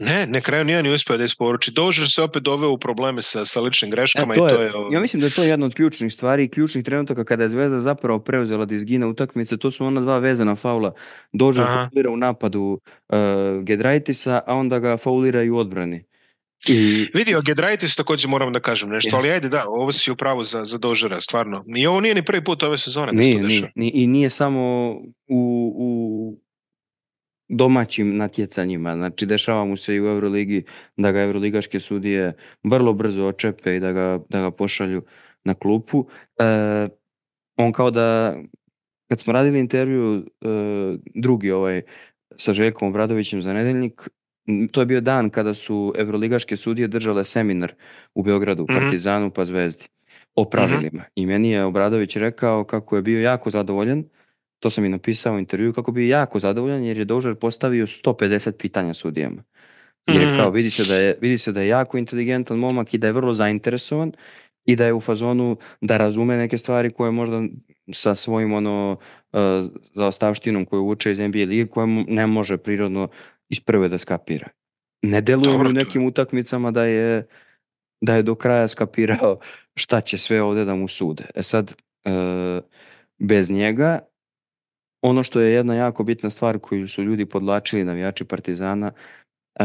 Ne, na kraju nije ni uspeo da isporuči. Dožer se opet doveo u probleme sa, sa ličnim greškama e, to i to je, je... Ja mislim da je to jedna od ključnih stvari i ključnih trenutaka kada je Zvezda zapravo preuzela da izgina utakmice, to su ona dva vezana faula. Dožer faulira u napadu uh, Gedraitisa, a onda ga faulira i u odbrani. I... Vidi, o Gedraitis takođe moram da kažem nešto, yes. ali ajde da, ovo si upravo za, za Dožera, stvarno. I ovo nije ni prvi put ove sezone. Nije, nije, nije, i nije samo u, u domaćim natjecanjima. Znači, dešava mu se i u Euroligi da ga Euroligaške sudije vrlo brzo očepe i da ga, da ga pošalju na klupu. E, on kao da, kad smo radili intervju e, drugi ovaj sa Željkom Obradovićem za nedeljnik, to je bio dan kada su Euroligaške sudije držale seminar u Beogradu, mm -hmm. Partizanu pa Zvezdi o pravilima. Mm -hmm. I meni je Obradović rekao kako je bio jako zadovoljan to sam i napisao u intervju, kako bi jako zadovoljan jer je Dožer postavio 150 pitanja sudijama. Jer je kao, vidi se, da je, vidi se da je jako inteligentan momak i da je vrlo zainteresovan i da je u fazonu da razume neke stvari koje možda sa svojim ono uh, zaostavštinom koju uče iz NBA lige koje ne može prirodno iz prve da skapira. Ne deluje u nekim utakmicama da je da je do kraja skapirao šta će sve ovde da mu sude. E sad, uh, bez njega ono što je jedna jako bitna stvar koju su ljudi podlačili navijači Partizana e,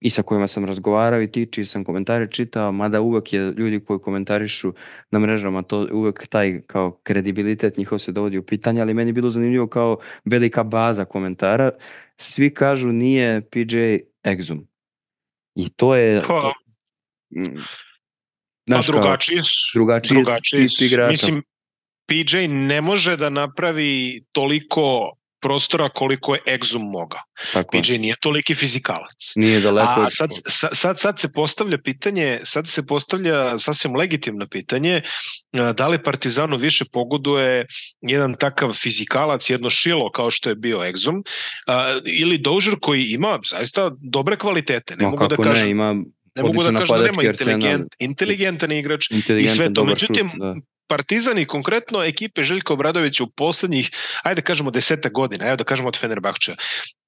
i sa kojima sam razgovarao i tiči sam komentare čitao, mada uvek je ljudi koji komentarišu na mrežama, to uvek taj kao kredibilitet njihov se dovodi u pitanje, ali meni je bilo zanimljivo kao velika baza komentara. Svi kažu nije PJ Exum. I to je... To, mm, Znaš, pa drugačiji su. Drugačiji, drugačiji Mislim, PJ ne može da napravi toliko prostora koliko je Exum mogao. Tako PJ nije toliki fizikalac. Nije daleko. A sad, sad, sad se postavlja pitanje, sad se postavlja sasvim legitimno pitanje da li Partizanu više pogoduje jedan takav fizikalac, jedno šilo kao što je bio Exum, ili Dožer koji ima zaista dobre kvalitete. Ne no, mogu da kažem, ne, ima ne mogu da kažem da nema inteligent, inteligentan igrač i sve to. Međutim, šut, da. Partizan i konkretno ekipe Željka Obradovića u poslednjih, ajde da kažemo deseta godina, evo da kažemo od Fenerbahča,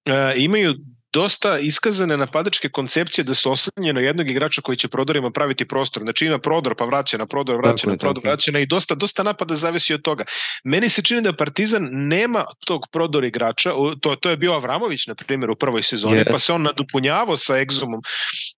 e, imaju dosta iskazane napadačke koncepcije da se oslanje na jednog igrača koji će prodorima praviti prostor. Znači ima prodor pa vraća na prodor, vraća tako na prodor, tako. vraća na i dosta, dosta napada zavisi od toga. Meni se čini da Partizan nema tog prodor igrača, to, to je bio Avramović na primjer u prvoj sezoni, yes. pa se on nadopunjavao sa Egzumom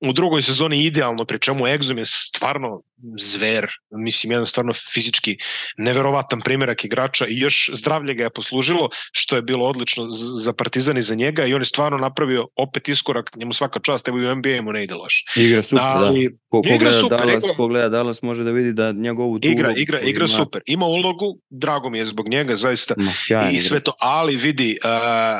u drugoj sezoni idealno, pri čemu Egzum je stvarno zver, mislim jedan stvarno fizički neverovatan primjerak igrača i još zdravlje ga je poslužilo, što je bilo odlično za Partizan i za njega i on je stvarno napravio opet iskorak, njemu svaka čast, evo i u NBA mu ne ide loš. Igra super, da. Ali, da. Ko, ko igra gleda super, Dallas, igra, ko gleda Dallas može da vidi da njegovu tu igra, igra, igra ima... super. Ima ulogu, drago mi je zbog njega zaista Ma, i sve to, ali vidi, uh,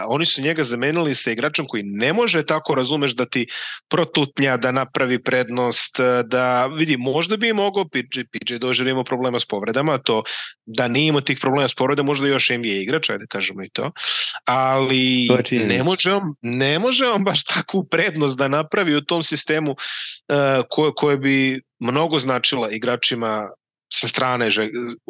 oni su njega zamenili sa igračom koji ne može tako razumeš da ti protutnja, da napravi prednost, da vidi, možda bi bi mogao PJ, PJ Dozier imao problema s povredama, to da nije imao tih problema s povredama, možda još NBA igrač, ajde da kažemo i to, ali to ne, može on, ne može on baš takvu prednost da napravi u tom sistemu uh, koje, koje bi mnogo značila igračima sa strane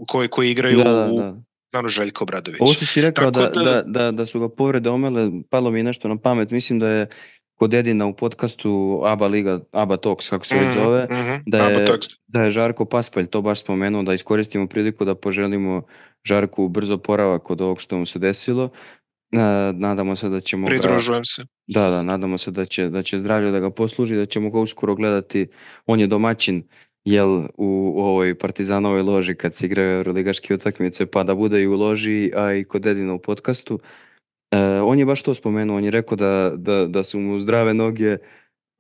koji, koji igraju da, da, da. u Stvarno Željko Obradović. Ovo si rekao da, da, da, da, da su ga povrede omele, palo mi je nešto na pamet, mislim da je kod Edina u podcastu ABA Liga, ABA Talks, kako se već mhm, zove, mm -hmm. da, je, da je Žarko Paspalj to baš spomenuo, da iskoristimo priliku da poželimo Žarku brzo poravak od ovog što mu se desilo. Nadamo se da ćemo... Pridružujem se. Da, da, nadamo se da će, da će zdravlje da ga posluži, da ćemo ga uskoro gledati. On je domaćin jel u, u ovoj partizanovoj loži kad se igraju euroligaške utakmice, pa da bude i u loži, a i kod Edina u podcastu. E, on je baš to spomenuo, on je rekao da, da, da su mu zdrave noge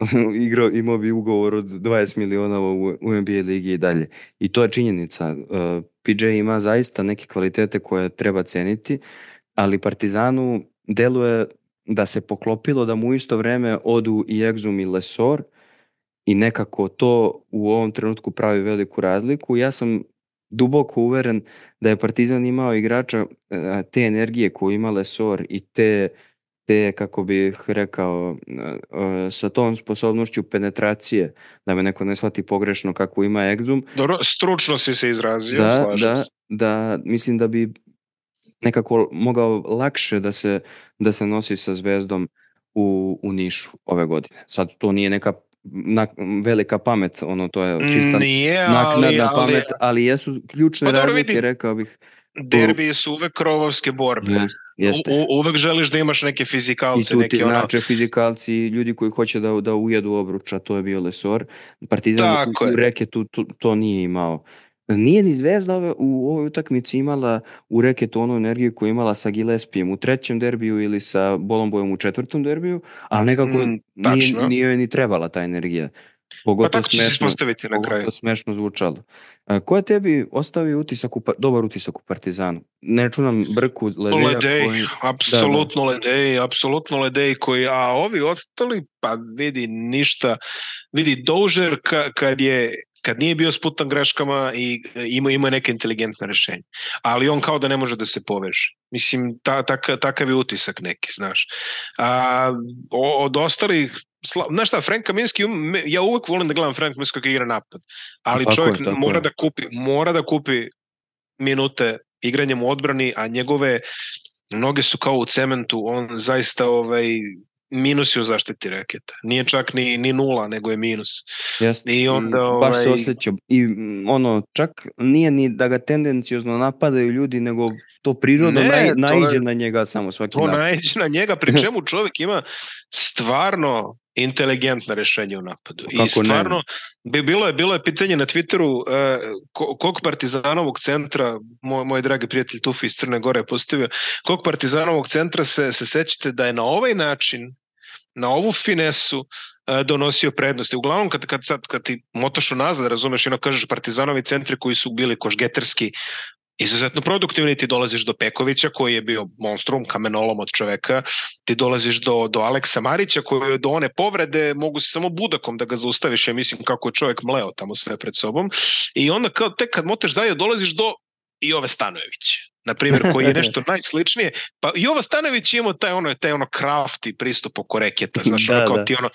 <laughs> igrao, imao bi ugovor od 20 miliona u, u NBA ligi i dalje. I to je činjenica. Uh, e, PJ ima zaista neke kvalitete koje treba ceniti, ali Partizanu deluje da se poklopilo da mu isto vreme odu i Exum i Lesor, i nekako to u ovom trenutku pravi veliku razliku. Ja sam duboko uveren da je Partizan imao igrača e, te energije koju ima Lesor i te te, kako bih rekao, e, sa tom sposobnošću penetracije, da me neko ne shvati pogrešno kako ima Exum. Dobro, stručno si se izrazio, da, slažem da, se. Da, mislim da bi nekako mogao lakše da se, da se nosi sa zvezdom u, u Nišu ove godine. Sad to nije neka na, velika pamet, ono to je čista Nije, naknadna ali, pamet, ali jesu ključne pa razlike, vidi, rekao bih. Derbi su uvek krovovske borbe. Jest, jeste. U, uvek želiš da imaš neke fizikalce. I tu ti znače ono... fizikalci, ljudi koji hoće da, da ujedu obruča, to je bio Lesor. Partizan Tako u, u reke tu, tu, to nije imao. Nije ni Zvezda u ovoj utakmici imala u reketu onu energiju koju imala sa Gilespijem u trećem derbiju ili sa Bolombojom u četvrtom derbiju, ali nekako mm, nije, nije ni trebala ta energija. Pogotovo pa tako će smešno, se na kraju. Smešno zvučalo. A, ko je tebi ostavio utisak u, dobar utisak u Partizanu? Ne računam Brku, Ledeja. Ledej, koji... apsolutno da, da. Ledej, apsolutno Ledej koji, a ovi ostali, pa vidi ništa, vidi Dožer ka, kad je kad nije bio sputan greškama i ima, ima neke inteligentne rešenje. Ali on kao da ne može da se poveže. Mislim, ta, tak, takav je utisak neki, znaš. A, od ostalih znaš šta, Frank Kaminski, um, ja uvek volim da gledam Frank Kaminski kako igra napad, ali tako čovjek je, mora je. da kupi, mora da kupi minute igranjem u odbrani, a njegove noge su kao u cementu, on zaista ovaj, minus je u zaštiti reketa. Nije čak ni, ni nula, nego je minus. Jeste. I onda, ovaj... Baš se ovaj, osjeća. I ono, čak nije ni da ga tendencijozno napadaju ljudi, nego to prirodno ne, naj, naiđe na njega samo svaki to dan. To naiđe na njega, pri <laughs> čemu čovjek ima stvarno inteligentna rešenja u napadu. Kako I stvarno, bi bilo je bilo je pitanje na Twitteru uh, kog partizanovog centra, moj, moj dragi prijatelj Tufi iz Crne Gore je postavio, kog partizanovog centra se, se sećate da je na ovaj način na ovu finesu uh, donosio prednosti. Uglavnom kad, kad, sad, kad ti motaš nazad, razumeš, jedno kažeš partizanovi centri koji su bili košgeterski, izuzetno produktivni, ti dolaziš do Pekovića koji je bio monstrum, kamenolom od čoveka, ti dolaziš do, do Aleksa Marića koji je do one povrede mogu se samo budakom da ga zaustaviš, ja mislim kako je čovek mleo tamo sve pred sobom. I onda kao tek kad moteš dalje dolaziš do i ove Stanojevića na primjer, koji je <laughs> nešto najsličnije, pa Jova Stanović imao taj ono, taj ono crafty pristup oko reketa, znaš, da, ono kao da. ti ono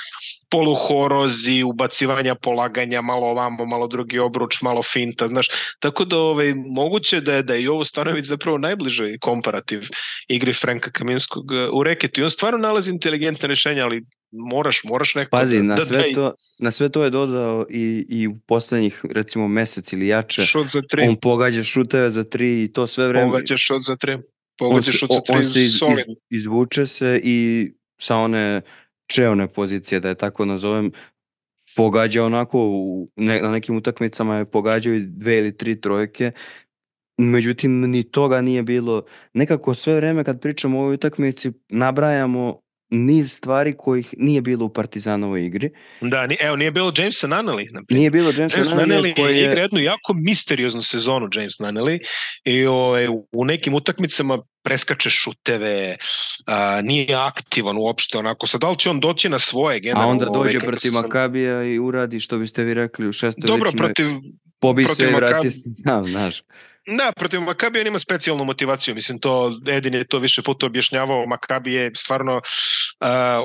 poluhorozi, ubacivanja, polaganja, malo ovamo, malo drugi obruč, malo finta, znaš, tako da ovaj, moguće da je da je Jovo Stanović zapravo najbliže komparativ igri Franka Kaminskog uh, u reketu. I on stvarno nalazi inteligentne rešenja, ali moraš, moraš neko Pazi, da, na, da, sve to, na sve to je dodao i, i u poslednjih recimo mesec ili jače. Šut za tri. On pogađa šuteve za tri i to sve vreme. Pogađa šut za tri. Pogađa šut za tri. On se iz, iz, izvuče se i sa one čeone pozicije, da je tako nazovem, pogađa onako, u, ne, na nekim utakmicama je pogađao dve ili tri trojke, međutim ni toga nije bilo. Nekako sve vreme kad pričamo o ovoj utakmici nabrajamo niz stvari kojih nije bilo u Partizanovoj igri. Da, ni, evo, nije bilo Jamesa Nunnally. Nije bilo Jamesa James Nunnally koji je... igra jednu jako misterioznu sezonu James Nunnally i o, u nekim utakmicama preskače šuteve, a, nije aktivan uopšte onako. Sad, da li će on doći na svoje generalno? A onda dođe ovaj, protiv sam... Makabija i uradi što biste vi rekli u šestoj Dobro, protiv, pobi protiv i vrati sam, <laughs> znaš. Da, protiv Makabija on ima specijalnu motivaciju. Mislim, to Edin je to više puta objašnjavao. Makabi je stvarno uh,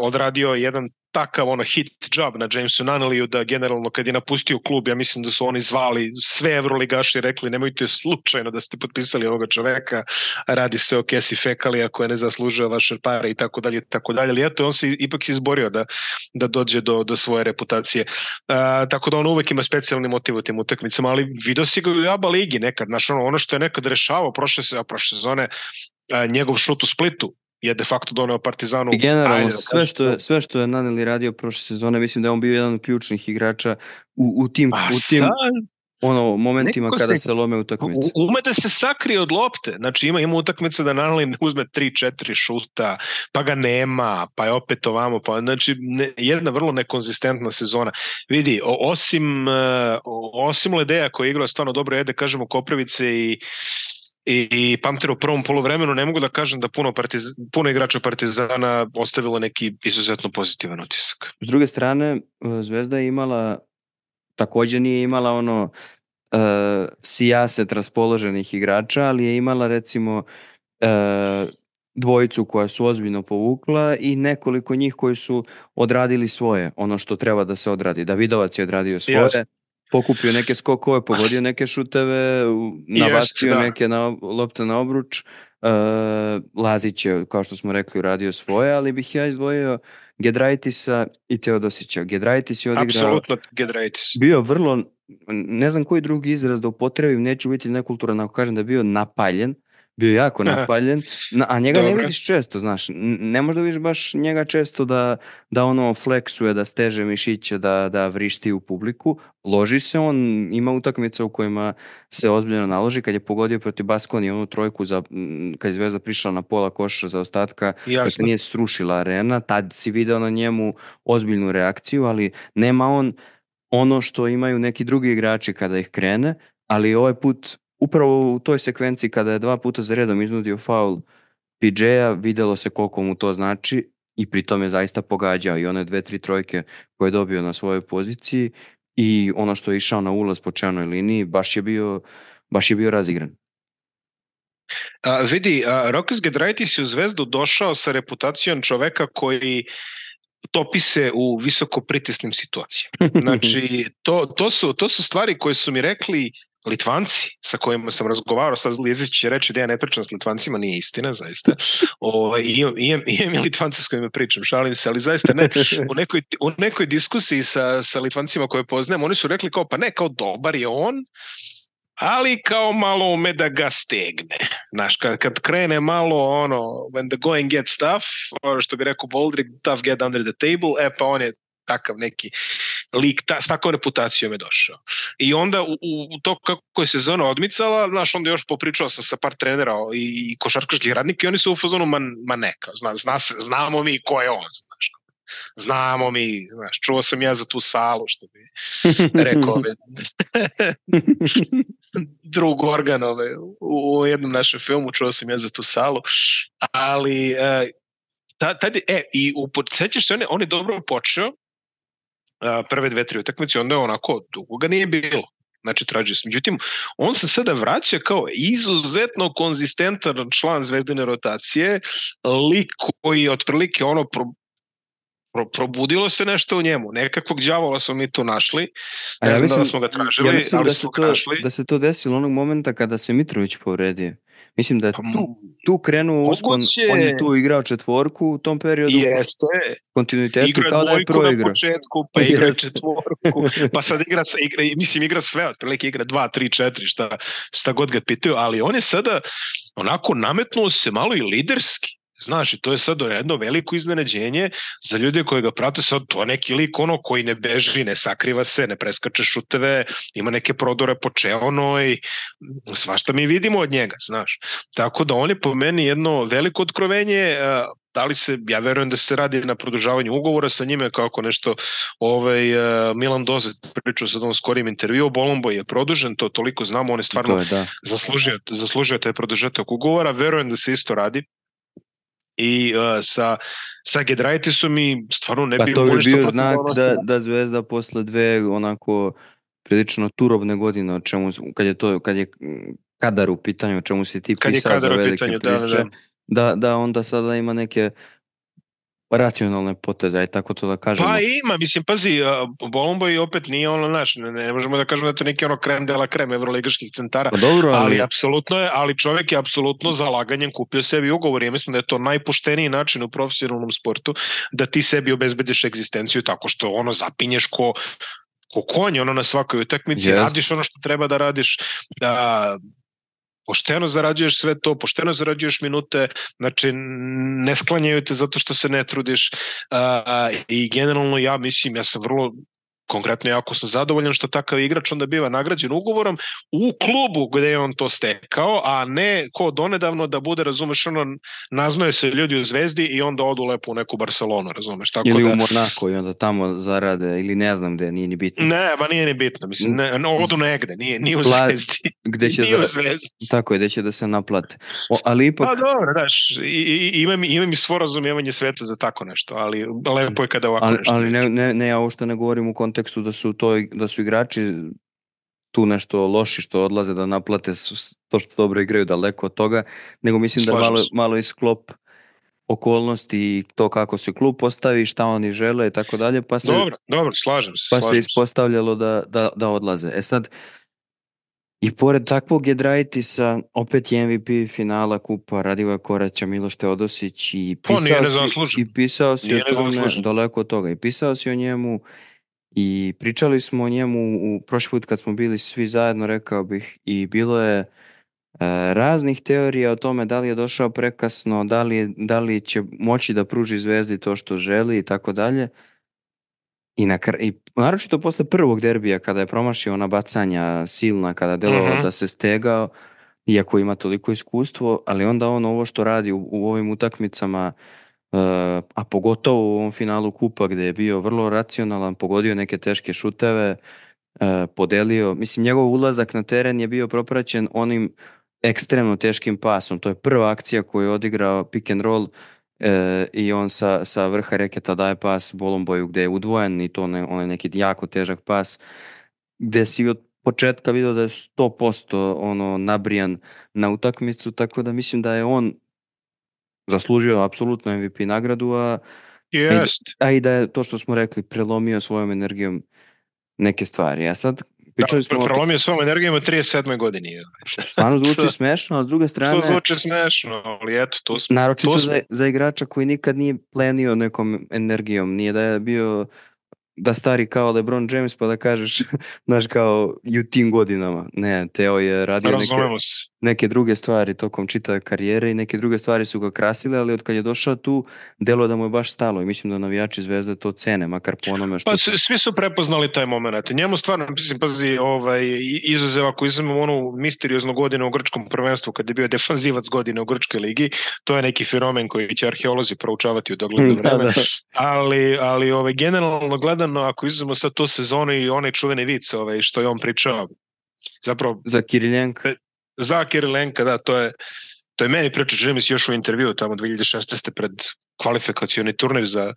odradio jedan takav ono hit job na Jamesu Nunnallyu da generalno kad je napustio klub, ja mislim da su oni zvali sve evroligaši i rekli nemojte slučajno da ste potpisali ovoga čoveka, radi se o kesi fekalija koja ne zaslužuje vaše pare i tako dalje, i tako dalje, ali eto on se ipak izborio da, da dođe do, do svoje reputacije. Uh, tako da on uvek ima specijalni motiv u tim utakmicama, ali vidio si ga u ABA ligi nekad, znaš, ono, ono što je nekad rešavao prošle, prošle sezone, njegov šut u Splitu, je de facto doneo Partizanu. I generalno, ajde da sve, što je, sve što je Naneli radio prošle sezone, mislim da je on bio jedan od ključnih igrača u, u tim, A u tim sad, ono, momentima Nekako kada se- se lome utakmice. Ume da se sakrije od lopte. Znači ima, ima utakmicu da Nanali uzme 3-4 šuta, pa ga nema, pa je opet ovamo. Pa, znači ne, jedna vrlo nekonzistentna sezona. Vidi, osim, uh, osim Ledeja koji je igrao stvarno dobro, jede, kažemo, Koprivice i i, i Pamter u prvom polovremenu ne mogu da kažem da puno, partiz, puno igrača Partizana ostavilo neki izuzetno pozitivan utisak. S druge strane, e, Zvezda je imala, takođe nije imala ono uh, sijaset raspoloženih igrača, ali je imala recimo uh, dvojicu koja su ozbiljno povukla i nekoliko njih koji su odradili svoje, ono što treba da se odradi. Davidovac je odradio svoje, Jasno. Pokupio neke skokove, pogodio neke šuteve, nabacio da. neke na, lopte na obruč. Uh, Lazić je, kao što smo rekli, uradio svoje, ali bih ja izdvojio Gedraitisa i Teodosića. Gedraitis je odigrao, Apsolutno Gedraitis. bio vrlo, ne znam koji drugi izraz da upotrebim, neću biti nekulturan ako kažem da je bio napaljen, bio jako <laughs> napaljen, na, a njega ne Dobro. vidiš često, znaš, ne možda vidiš baš njega često da, da ono fleksuje, da steže mišiće, da, da vrišti u publiku, loži se on, ima utakmice u kojima se ozbiljno naloži, kad je pogodio protiv Baskoni onu trojku, za, kad je Zvezda prišla na pola koša za ostatka, kad se nije srušila arena, tad si video na njemu ozbiljnu reakciju, ali nema on ono što imaju neki drugi igrači kada ih krene, ali ovaj put upravo u toj sekvenciji kada je dva puta za redom iznudio faul PJ-a, videlo se koliko mu to znači i pritom je zaista pogađao i one dve, tri trojke koje je dobio na svojoj poziciji i ono što je išao na ulaz po čelnoj liniji, baš je bio, baš je bio razigran. A, vidi, a, Rokas Gedraitis je u Zvezdu došao sa reputacijom čoveka koji topi se u visoko pritisnim situacijama. <laughs> Znači, to, to, su, to su stvari koje su mi rekli Litvanci sa kojima sam razgovarao, sad Lijezić će reći da ja ne pričam s Litvancima, nije istina, zaista. O, imam, imam, imam i Litvance s kojima pričam, šalim se, ali zaista ne. U nekoj, u nekoj diskusiji sa, sa Litvancima koje poznajem, oni su rekli kao, pa ne, kao dobar je on, ali kao malo ume da ga stegne. Znaš, kad, kad krene malo ono, when the going gets tough, što bi rekao Boldrik, tough get under the table, e pa on je takav neki lik, ta, s takvom reputacijom je došao. I onda u, u to kako je sezona odmicala, znaš, onda još popričao sam sa par trenera i, i košarkaških radnika i oni su u fazonu, ma, ma neka, zna, zna se, znamo mi ko je on, znaš. Znamo mi, znaš, čuo sam ja za tu salu, što bi rekao ove, <laughs> drug organ ove, u, u jednom našem filmu, čuo sam ja za tu salu, ali e, ta, tad, e, i u, sećaš se, on je, on je dobro počeo, prve dve, tri utakmice, onda je onako, dugo ga nije bilo. Znači, traži se. Međutim, on se sada vraća kao izuzetno konzistentan član zvezdine rotacije, lik koji je otprilike ono pro, pro, probudilo se nešto u njemu. Nekakvog đavola smo mi tu našli. Ne ja znam da mislim- li smo ga tražili, Ja ali da smo ga to, našli. da se to desilo onog momenta kada se Mitrović povredio. Mislim da je Pa, tu, tu krenuo uspon, Moguće- on je tu igrao četvorku u tom periodu, Jeste, kontinuitetu, igra kao da je dvojku na početku, pa <laughs> igra Jeste. četvorku, pa sad igra, igra mislim igra sve, otprilike igra 2, 3, 4, šta, šta god ga pitaju, ali on je sada onako nametnuo se malo i liderski. Znaš, i to je sad jedno veliko iznenađenje za ljude koji ga prate, sad to je neki lik ono koji ne beži, ne sakriva se, ne preskače šuteve, ima neke prodore po čeonoj, svašta mi vidimo od njega, znaš. Tako da on je po meni jedno veliko otkrovenje, eh, da li se, ja verujem da se radi na produžavanju ugovora sa njime kako nešto ovaj, uh, Milan Doze pričao sa ovom skorijim intervju, Bolombo je produžen, to toliko znamo, on je stvarno to je, da. zaslužio, zaslužio taj produžetak ugovora, verujem da se isto radi i uh, sa, sa Gedraitisom i stvarno ne pa bi to bi bio znak da, da Zvezda posle dve onako prilično turobne godine, o čemu, kad je to, kad je kadar u pitanju, o čemu si ti kad pisao za velike pitanju, priče, da, da, da. da, da onda sada ima neke racionalne poteze, aj tako to da kažemo. Pa ima, mislim, pazi, Bolomboj opet nije ono, znaš, ne, ne možemo da kažemo da to neki ono krem de la krem evroligaških centara, pa dobro, ali... ali apsolutno je, ali čovek je apsolutno zalaganjem kupio sebi ugovor, ja mislim da je to najpošteniji način u profesionalnom sportu da ti sebi obezbediš egzistenciju tako što ono zapinješ ko ko konj ono na svakoj utakmici, yes. radiš ono što treba da radiš, da pošteno zarađuješ sve to, pošteno zarađuješ minute, znači ne sklanjaju te zato što se ne trudiš. Uh, i generalno ja mislim, ja sam vrlo konkretno jako sam zadovoljan što takav igrač onda biva nagrađen ugovorom u klubu gde je on to stekao, a ne ko donedavno da bude, razumeš, ono, naznoje se ljudi u Zvezdi i onda odu lepo u neku Barcelonu, razumeš. Tako ili da, u Monako i onda tamo zarade, ili ne znam gde, nije ni bitno. Ne, ba nije ni bitno, mislim, ne, no, odu negde, nije, nije u Zvezdi. Gde će <laughs> nije da, u Zvezdi. Tako je, gde će da se naplate. O, ali ipak... Pa dobro, daš, i, i, imam, imam i svo razumijevanje sveta za tako nešto, ali lepo je kada ovako ali, nešto. Ali ne, ne, ne, ja ovo što ne govorim u kontekstu kontekstu da su to da su igrači tu nešto loši što odlaze da naplate to što dobro igraju daleko od toga, nego mislim Slažem da malo, malo isklop okolnosti i to kako se klub postavi, šta oni žele i tako dalje, pa se, dobro, dobro, slažem se. Pa slažem se ispostavljalo da, da, da odlaze. E sad, I pored takvog Jedraitisa, opet je MVP finala kupa Radivoja Koraća, Miloš Teodosić i pa, pisao, si, i pisao si nije o tome, daleko od toga, i pisao si o njemu I pričali smo o njemu u prošli put kad smo bili svi zajedno, rekao bih, i bilo je e, raznih teorija o tome da li je došao prekasno, da li, da li će moći da pruži Zvezdi to što želi i tako dalje. I, na, i naročito posle prvog derbija kada je promašio ona bacanja silna, kada je delovao uh mhm. -huh. da se stegao, iako ima toliko iskustvo, ali onda on ovo što radi u, u ovim utakmicama a pogotovo u ovom finalu kupa gde je bio vrlo racionalan, pogodio neke teške šuteve, podelio, mislim njegov ulazak na teren je bio propraćen onim ekstremno teškim pasom, to je prva akcija koju je odigrao pick and roll e, i on sa, sa vrha reketa daje pas Bolomboju gde je udvojen i to ne, on je neki jako težak pas gde si od početka vidio da je 100% ono nabrijan na utakmicu, tako da mislim da je on zaslužio apsolutno MVP nagradu, a, Jest. a i da je to što smo rekli prelomio svojom energijom neke stvari. A sad Pričali da, smo prelomio svojom energijom u 37. godini. Što stvarno zvuči <laughs> smešno, a s druge strane... To zvuči smešno, ali eto, to smo... Naročito to smo... za, za igrača koji nikad nije plenio nekom energijom, nije da je bio da stari kao LeBron James pa da kažeš, <laughs> znaš kao i u tim godinama. Ne, Teo je radio neke, neke druge stvari tokom čitave karijere i neke druge stvari su ga krasile, ali od kad je došao tu, delo da mu je baš stalo i mislim da navijači Zvezde to cene, makar po onome što... Pa svi su prepoznali taj moment. Njemu stvarno, mislim, pazi, ovaj, izuzev ako izuzmemo onu misterioznu godinu u grčkom prvenstvu, kada je bio defanzivac godine u grčkoj ligi, to je neki fenomen koji će arheolozi proučavati u dogledno da, vreme, da, da. ali, ali ovaj, generalno gledano, ako izuzmemo sad tu sezonu i onaj čuveni vic ovaj, što je on pričao, zapravo... Za Kirilenka za Kirilenka, da, to je to je meni pričao, čini mi se još u intervju tamo 2016. pred kvalifikacioni turnir za,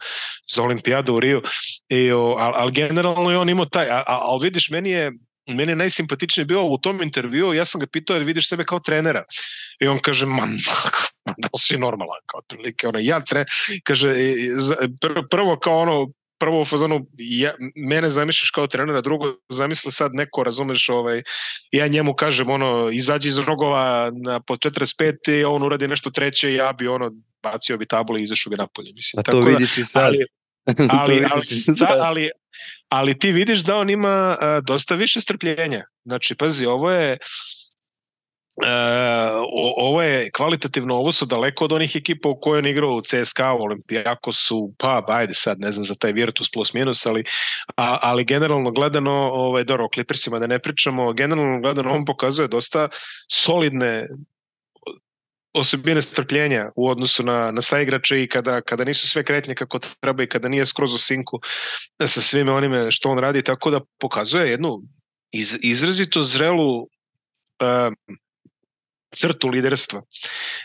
za olimpijadu u Riju, I, ali, al generalno je on imao taj, ali vidiš, meni je, meni je najsimpatičniji bio u tom intervju, ja sam ga pitao jer vidiš sebe kao trenera. I on kaže, man, <laughs> da li si normalan, kao otprilike, ono, ja tre, kaže, prvo kao ono, prvo u fazonu, ja, mene zamišljaš kao trenera, drugo zamisli sad neko, razumeš, ovaj, ja njemu kažem, ono, izađi iz rogova na, po 45 i on uradi nešto treće, ja bi ono, bacio bi tablu i izašao bi napolje. Mislim. A to Tako vidiš da, i sad. Ali, <laughs> ali, ali, ali, ali, ali ti vidiš da on ima a, dosta više strpljenja. Znači, pazi, ovo je, E, ovo je kvalitativno, ovo su daleko od onih ekipa u kojoj on igrao u CSKA, u Olimpijakosu, pa ajde sad, ne znam za taj Virtus plus minus, ali, a, ali generalno gledano, ovaj, dobro, o Clippersima da ne pričamo, generalno gledano on pokazuje dosta solidne osobine strpljenja u odnosu na, na saigrače i kada, kada nisu sve kretnje kako treba i kada nije skroz u sinku sa svime onime što on radi, tako da pokazuje jednu iz, izrazito zrelu uh, crtu liderstva.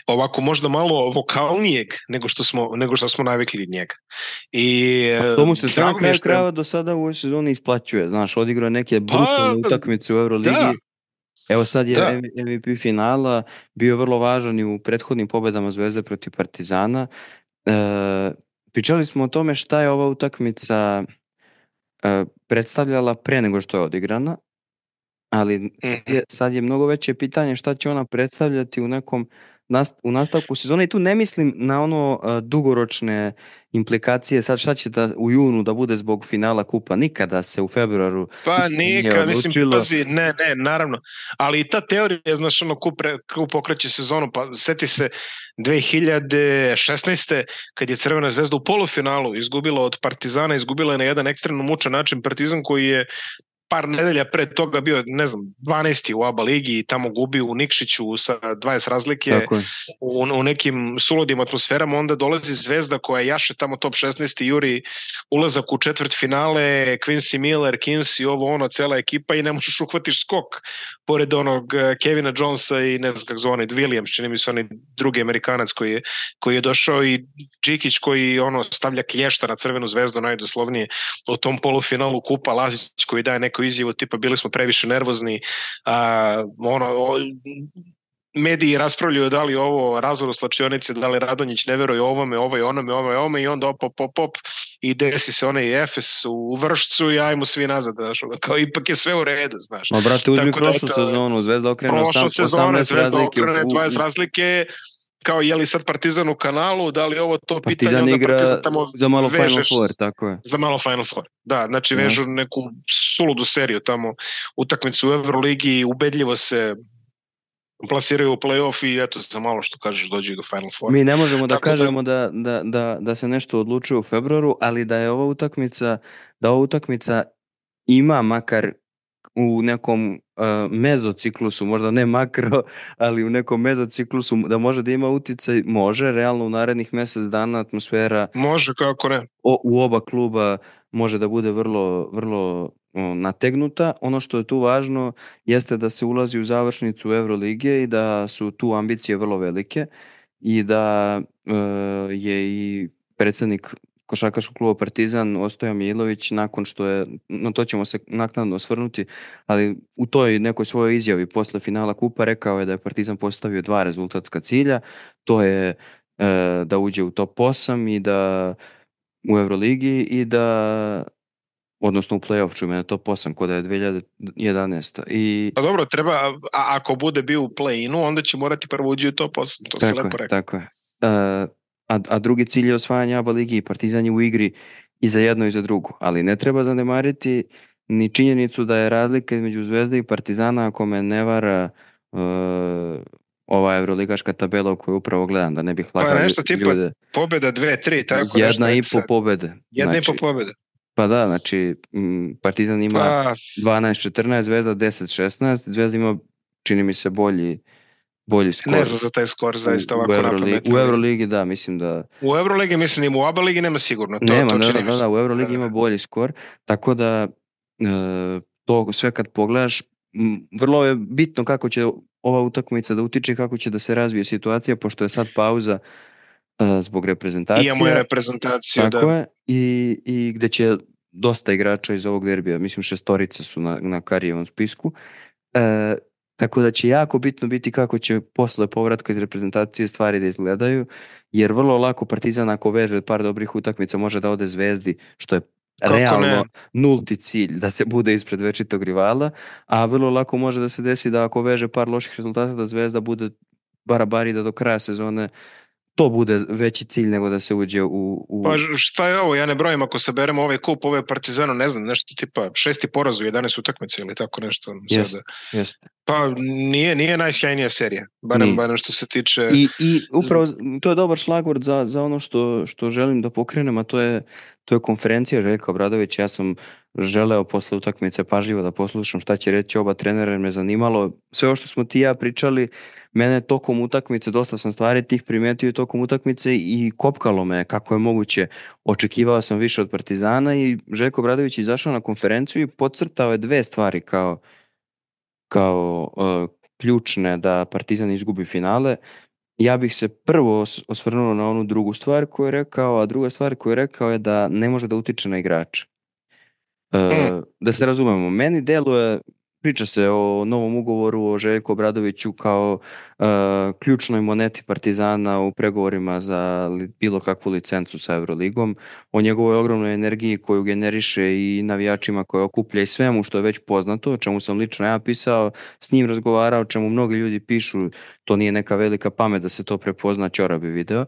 Ovako možda malo vokalnijeg nego što smo nego što smo navikli od njega. I pa to mu se na kraju krajeva do sada u ovoj sezoni isplaćuje. Znaš, odigrao neke pa, brutalne pa, utakmice u Euroligi. Da. Evo sad je da. MVP finala bio vrlo važan i u prethodnim pobedama Zvezde protiv Partizana. E, pričali smo o tome šta je ova utakmica e, predstavljala pre nego što je odigrana ali sad je, sad je mnogo veće pitanje šta će ona predstavljati u nekom nast, u nastavku sezone. I tu ne mislim na ono uh, dugoročne implikacije sad šta će da u junu da bude zbog finala kupa. Nikada se u februaru pa nikad mislim pazi ne ne naravno. Ali i ta teorija znaš ono kup, kup pokreće sezonu pa seti se 2016. kad je Crvena zvezda u polufinalu izgubila od Partizana izgubila je na jedan ekstremno mučan način Partizan koji je par nedelja pre toga bio, ne znam, 12. u ABA ligi i tamo gubi u Nikšiću sa 20 razlike u, u nekim suludim atmosferama, onda dolazi Zvezda koja jaše tamo top 16. juri ulazak u četvrt finale, Quincy Miller, Kinsey, ovo ono, cela ekipa i ne možeš uhvatiš skok pored onog eh, Kevina Jonesa i ne znam kako zove, Williams, čini mi se onaj drugi Amerikanac koji je, koji je došao i Džikić koji ono stavlja klješta na crvenu zvezdu najdoslovnije u tom polufinalu kupa, Lazić koji daje neko izjavu tipa bili smo previše nervozni, a, ono, o, mediji raspravljaju da li ovo razvor u slačionice, da li Radonjić ne veruje ovome, ovoj onome, ovome, ovome i onda op, op, op, op i desi se onaj Efes u vršcu i ajmo svi nazad, znaš, kao ipak je sve u redu, znaš. Ma brate, uzmi Tako da prošlu da, sezonu, Zvezda okrene 18 razlike. Zvezda okrene 20 razlike, kao je li sad Partizan u kanalu, da li ovo to Partizan pitanje, onda igra Partizan tamo za malo vežeš, Final Four, tako je. Za malo Final Four, da, znači vežu yes. neku suludu seriju tamo, utakmicu u Euroligi, ubedljivo se plasiraju u play-off i eto za malo što kažeš dođe do Final Four. Mi ne možemo da Tako da- kažemo da, da, da, da se nešto odlučuje u februaru, ali da je ova utakmica, da ova utakmica ima makar u nekom uh, mezociklusu, možda ne makro, ali u nekom mezociklusu da može da ima uticaj, može, realno u narednih mesec dana atmosfera može, kako ne. O, u oba kluba može da bude vrlo, vrlo o, nategnuta. Ono što je tu važno jeste da se ulazi u završnicu Evrolige i da su tu ambicije vrlo velike i da e, je i predsednik košarkaškog kluba Partizan Ostoja Milović nakon što je, no to ćemo se naknadno osvrnuti, ali u toj nekoj svojoj izjavi posle finala kupa rekao je da je Partizan postavio dva rezultatska cilja, to je e, da uđe u top 8 i da u Euroligi i da odnosno u play-off čume na top 8 kod je 2011. I... Pa dobro, treba, a, ako bude bio u play-inu, onda će morati prvo uđi u top 8, to tako se lepo rekao. Tako je. Uh, a, a drugi cilj je osvajanje ABA ligi i Partizan je u igri i za jedno i za drugo. Ali ne treba zanemariti ni činjenicu da je razlika između Zvezde i Partizana, ako me ne vara uh, ova evroligaška tabela u kojoj upravo gledam, da ne bih lagao pa nešto tipa ljude. pobjeda 2-3, tako Jedna i po pobede. Jedna znači, i po pobede. Pa da, znači Partizan ima pa... 12-14, Zvezda 10-16, Zvezda ima, čini mi se, bolji bolji skor. Ne znam za taj skor, zaista ovako u Euroligi, U Euroligi, da, mislim da... U Euroligi, mislim, ima u ABA ligi nema sigurno. To, nema, to da, da, da, u Euroligi ima bolji skor, tako da e, to sve kad pogledaš, vrlo je bitno kako će ova utakmica da utiče, kako će da se razvije situacija, pošto je sad pauza e, zbog reprezentacije. Imamo je reprezentaciju, tako da. je, i, i gde će dosta igrača iz ovog derbija, mislim šestorica su na, na Karijevom spisku, e, Tako da će jako bitno biti kako će posle povratka iz reprezentacije stvari da izgledaju, jer vrlo lako Partizan ako veže par dobrih utakmica može da ode zvezdi, što je Kako realno ne? nulti cilj da se bude ispred večitog rivala, a vrlo lako može da se desi da ako veže par loših rezultata da Zvezda bude barabari da do kraja sezone to bude veći cilj nego da se uđe u... u... Pa šta je ovo, ja ne brojim ako saberemo ovaj kup, ove Partizano, ne znam, nešto tipa šesti poraz u 11 utakmice ili tako nešto. Jest, sada. jest. Pa nije, nije najsjajnija serija, barem, barem što se tiče... I, I upravo to je dobar šlagvord za, za ono što, što želim da pokrenem, a to je, to je konferencija Željka Obradović. Ja sam želeo posle utakmice pažljivo da poslušam šta će reći oba trenera, jer me zanimalo sve ovo što smo ti ja pričali, mene tokom utakmice, dosta sam stvari tih primetio tokom utakmice i kopkalo me kako je moguće. Očekivao sam više od Partizana i Željko Bradović izašao na konferenciju i podcrtao je dve stvari kao, kao uh, ključne da Partizan izgubi finale. Ja bih se prvo osvrnuo na onu drugu stvar koju je rekao, a druga stvar koju je rekao je da ne može da utiče na igrača. Mm. Da se razumemo, meni deluje, priča se o novom ugovoru o Željku Obradoviću kao uh, ključnoj moneti Partizana u pregovorima za li, bilo kakvu licencu sa Euroligom, o njegovoj ogromnoj energiji koju generiše i navijačima koje okuplja i svemu što je već poznato, o čemu sam lično ja pisao, s njim razgovarao, o čemu mnogi ljudi pišu, to nije neka velika pamet da se to prepozna, Ćora bi video.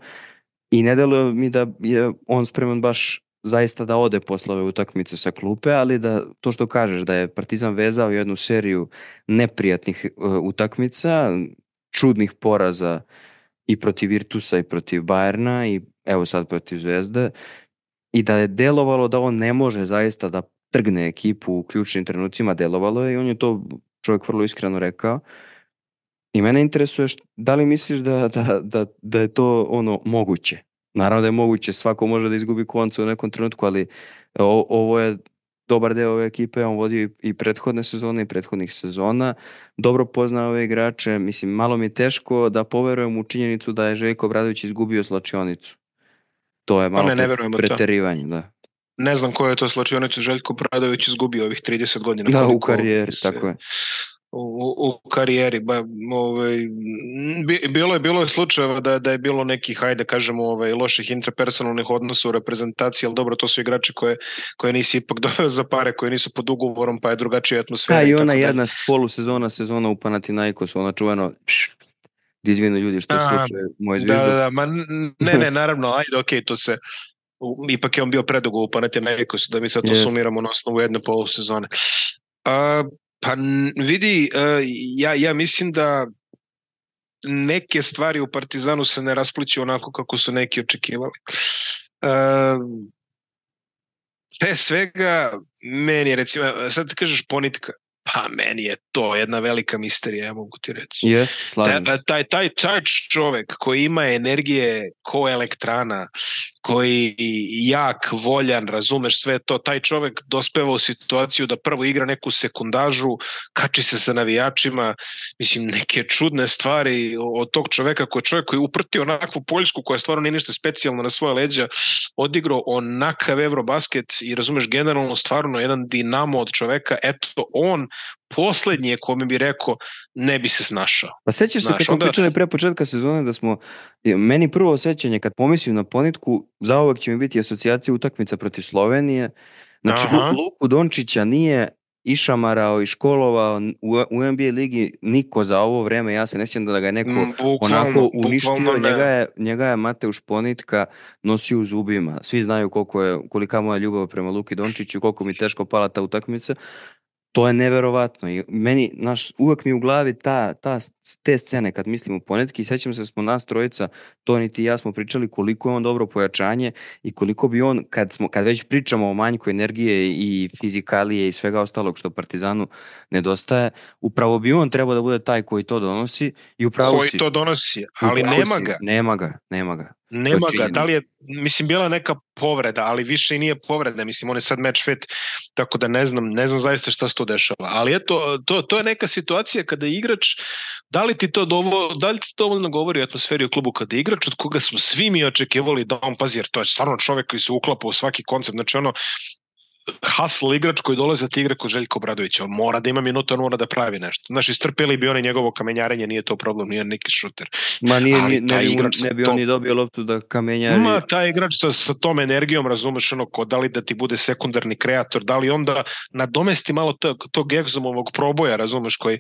I ne deluje mi da je on spreman baš zaista da ode posle ove utakmice sa klupe, ali da to što kažeš da je Partizan vezao jednu seriju neprijatnih uh, utakmica, čudnih poraza i protiv Virtusa i protiv Bajerna i evo sad protiv Zvezde i da je delovalo da on ne može zaista da trgne ekipu u ključnim trenucima, delovalo je i on je to čovjek vrlo iskreno rekao. I mene interesuje što, da li misliš da, da, da, da je to ono moguće? Naravno da je moguće, svako može da izgubi konca u nekom trenutku, ali o, ovo je dobar deo ove ekipe, on vodi i prethodne sezone i prethodnih sezona, dobro pozna ove igrače, mislim, malo mi je teško da poverujem u činjenicu da je Željko Obradović izgubio slačionicu. To je pa malo ne, ne preterivanje, to. da. Ne znam koje je to slačionicu Željko Obradović izgubio ovih 30 godina. Da, u karijeri, se... tako je u, u karijeri. Ba, ovaj, bilo je bilo je slučajeva da, da je bilo nekih, hajde kažemo, ovaj, loših interpersonalnih odnosa u reprezentaciji, ali dobro, to su igrači koje, koje nisi ipak <laughs> doveo za pare, koje nisu pod ugovorom, pa je drugačija atmosfera. A i ona jedna da... polusezona, sezona u Panathinaikosu, ona čuveno izvinu ljudi što slušaju moje zviždu. Da, da, da, ma ne, ne, naravno, ajde, okej, okay, to se ipak je on bio predugo u Panathinaikosu, da mi sad to yes. sumiramo na osnovu jedne polusezone. A, Pa vidi, e, ja, ja mislim da neke stvari u Partizanu se ne raspliću onako kako su neki očekivali. E, pre svega, meni je recimo, sad ti kažeš ponitka, Pa meni je to jedna velika misterija, ja mogu ti reći. Yes, taj, taj, taj, taj čovek koji ima energije ko elektrana, koji jak, voljan, razumeš sve to, taj čovek dospeva u situaciju da prvo igra neku sekundažu, kači se sa navijačima, mislim, neke čudne stvari od tog čoveka koji je čovek koji uprtio onakvu Poljsku koja stvarno nije ništa specijalno na svoje leđa, odigrao onakav Eurobasket i razumeš generalno stvarno jedan dinamo od čoveka, eto on poslednji je kome bi rekao ne bi se snašao. Pa sećaš se kad smo onda... pričali pre početka sezone da smo, meni prvo osjećanje kad pomislim na ponitku, zauvek će mi biti asocijacija utakmica protiv Slovenije, znači Aha. Luku Dončića nije išamarao i školovao u, u NBA ligi niko za ovo vreme, ja se ne sjećam da ga je neko mm, bukvalno, onako uništio, njega je, njega je Mateuš Ponitka nosio u zubima. Svi znaju koliko je, kolika moja ljubav prema Luki Dončiću, koliko mi teško pala ta utakmica, to je neverovatno i meni, naš, uvek mi u glavi ta, ta, te scene kad mislim u ponetki, sećam se da smo nas trojica, to niti ja smo pričali koliko je on dobro pojačanje i koliko bi on, kad, smo, kad već pričamo o manjku energije i fizikalije i svega ostalog što Partizanu nedostaje, upravo bi on trebao da bude taj koji to donosi i upravo koji si, to donosi, ali nema si, ga. Nema ga, nema ga. Nema ga, da li je, mislim, bila neka povreda, ali više i nije povreda, mislim, on je sad match fit, tako da ne znam, ne znam zaista šta se to dešava. Ali eto, to, to je neka situacija kada igrač, da li ti to dovo, da li ti to dovoljno govori o atmosferi u klubu kada igrač od koga smo svi mi očekivali da on pazi, jer to je stvarno čovek koji se uklapa u svaki koncept, znači ono, hustle igrač koji dolaze da ti igra kod Željko Bradovića, on mora da ima minuta, on mora da pravi nešto. Znaš, istrpeli bi oni njegovo kamenjarenje, nije to problem, nije neki šuter. Ma nije, Ali ne, bi, igrač ne bi on ni dobio loptu da kamenjari. Ma, taj igrač sa, sa tom energijom, razumeš, ono, ko, da li da ti bude sekundarni kreator, da li onda nadomesti malo tog, tog egzomovog proboja, razumeš, koji,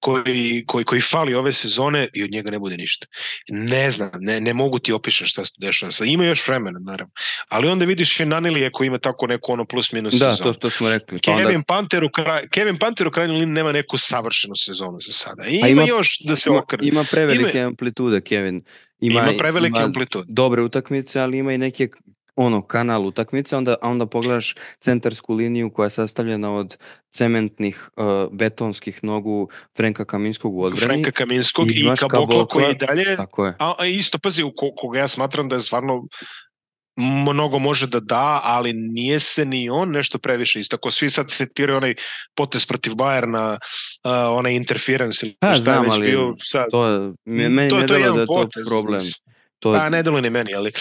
koji, koji, koji fali ove sezone i od njega ne bude ništa. Ne znam, ne, ne mogu ti opišem šta se dešava. Ima još vremena, naravno. Ali onda vidiš i Nanilije koji ima tako neko ono plus minus sezonu. Da, to što smo rekli. Pa Kevin, onda... Panter u kraj, Kevin Panter u krajnjoj liniji nema neku savršenu sezonu za sada. I ima, ima još da se okrne. Ima prevelike ima, amplitude, Kevin. Ima, ima prevelike ima amplitude. Dobre utakmice, ali ima i neke ono kanal utakmice, onda, a onda pogledaš centarsku liniju koja je sastavljena od cementnih uh, betonskih nogu Frenka Kaminskog u odbrani. Frenka Kaminskog i, i Kabokla koji dalje, tako je. A, a isto pazi, u koga ja smatram da je stvarno mnogo može da da, ali nije se ni on nešto previše istako. Svi sad citiraju onaj potez protiv Bajerna, uh, onaj interference ili pa, šta znam, je već bio sad. To je, meni to, ne to je da je to problem. To je... Pa ne delo ni meni, ali,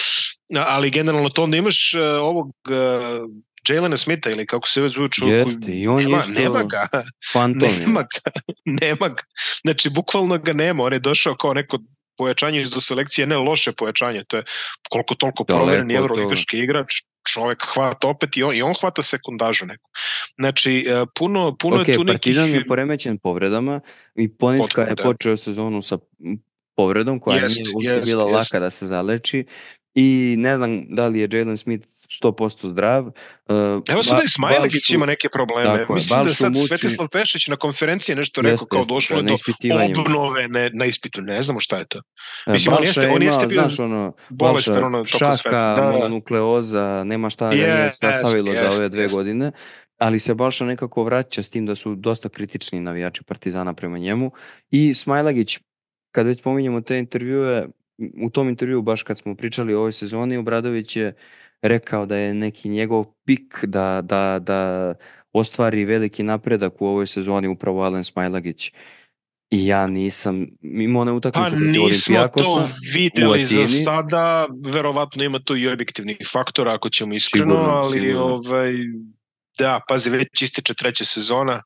ali generalno to onda imaš uh, ovog uh, Jalena Smitha ili kako se već zove čovjek. Jeste, i on nema, isto nema ga. Fantom, nema ga. <laughs> nema ga. Znači, bukvalno ga nema. On je došao kao neko pojačanje iz do selekcije, ne loše pojačanje, to je koliko toliko proveren evroligaški igrač, čovek hvata opet i on, i on hvata sekundažu neku. Znači, e, puno, puno okay, je tu nekih... Partizan je poremećen povredama i Ponitka je da. počeo sezonu sa povredom koja jest, nije uopšte bila jest. laka da se zaleči i ne znam da li je Jalen Smith 100% zdrav. Uh, Evo sada i Smajlegić ima neke probleme. Tako Mislim da sad muči... Svetislav Pešić na konferenciji nešto rekao jest, kao došlo jest, je do obnove ne, na ispitu. Ne znamo šta je to. E, Mislim, Balša on jeste, on jeste bio znaš, ono, bolestan, ono, šaka, da. mononukleoza, nema šta yes, da nije sastavilo yes, za ove dve yes. godine ali se Balša nekako vraća s tim da su dosta kritični navijači Partizana prema njemu i Smajlagić, kad već pominjamo te intervjue, u tom intervju baš kad smo pričali o ovoj sezoni, Obradović je rekao da je neki njegov pik da, da, da ostvari veliki napredak u ovoj sezoni upravo Alen Smajlagić. I ja nisam imao one utakmice pa, protiv Olimpijakosa. Nismo to videli za sada, verovatno ima tu i objektivnih faktora ako ćemo iskreno, sigurno, ali sigurno. ovaj, da, pazi, već ističe treća sezona.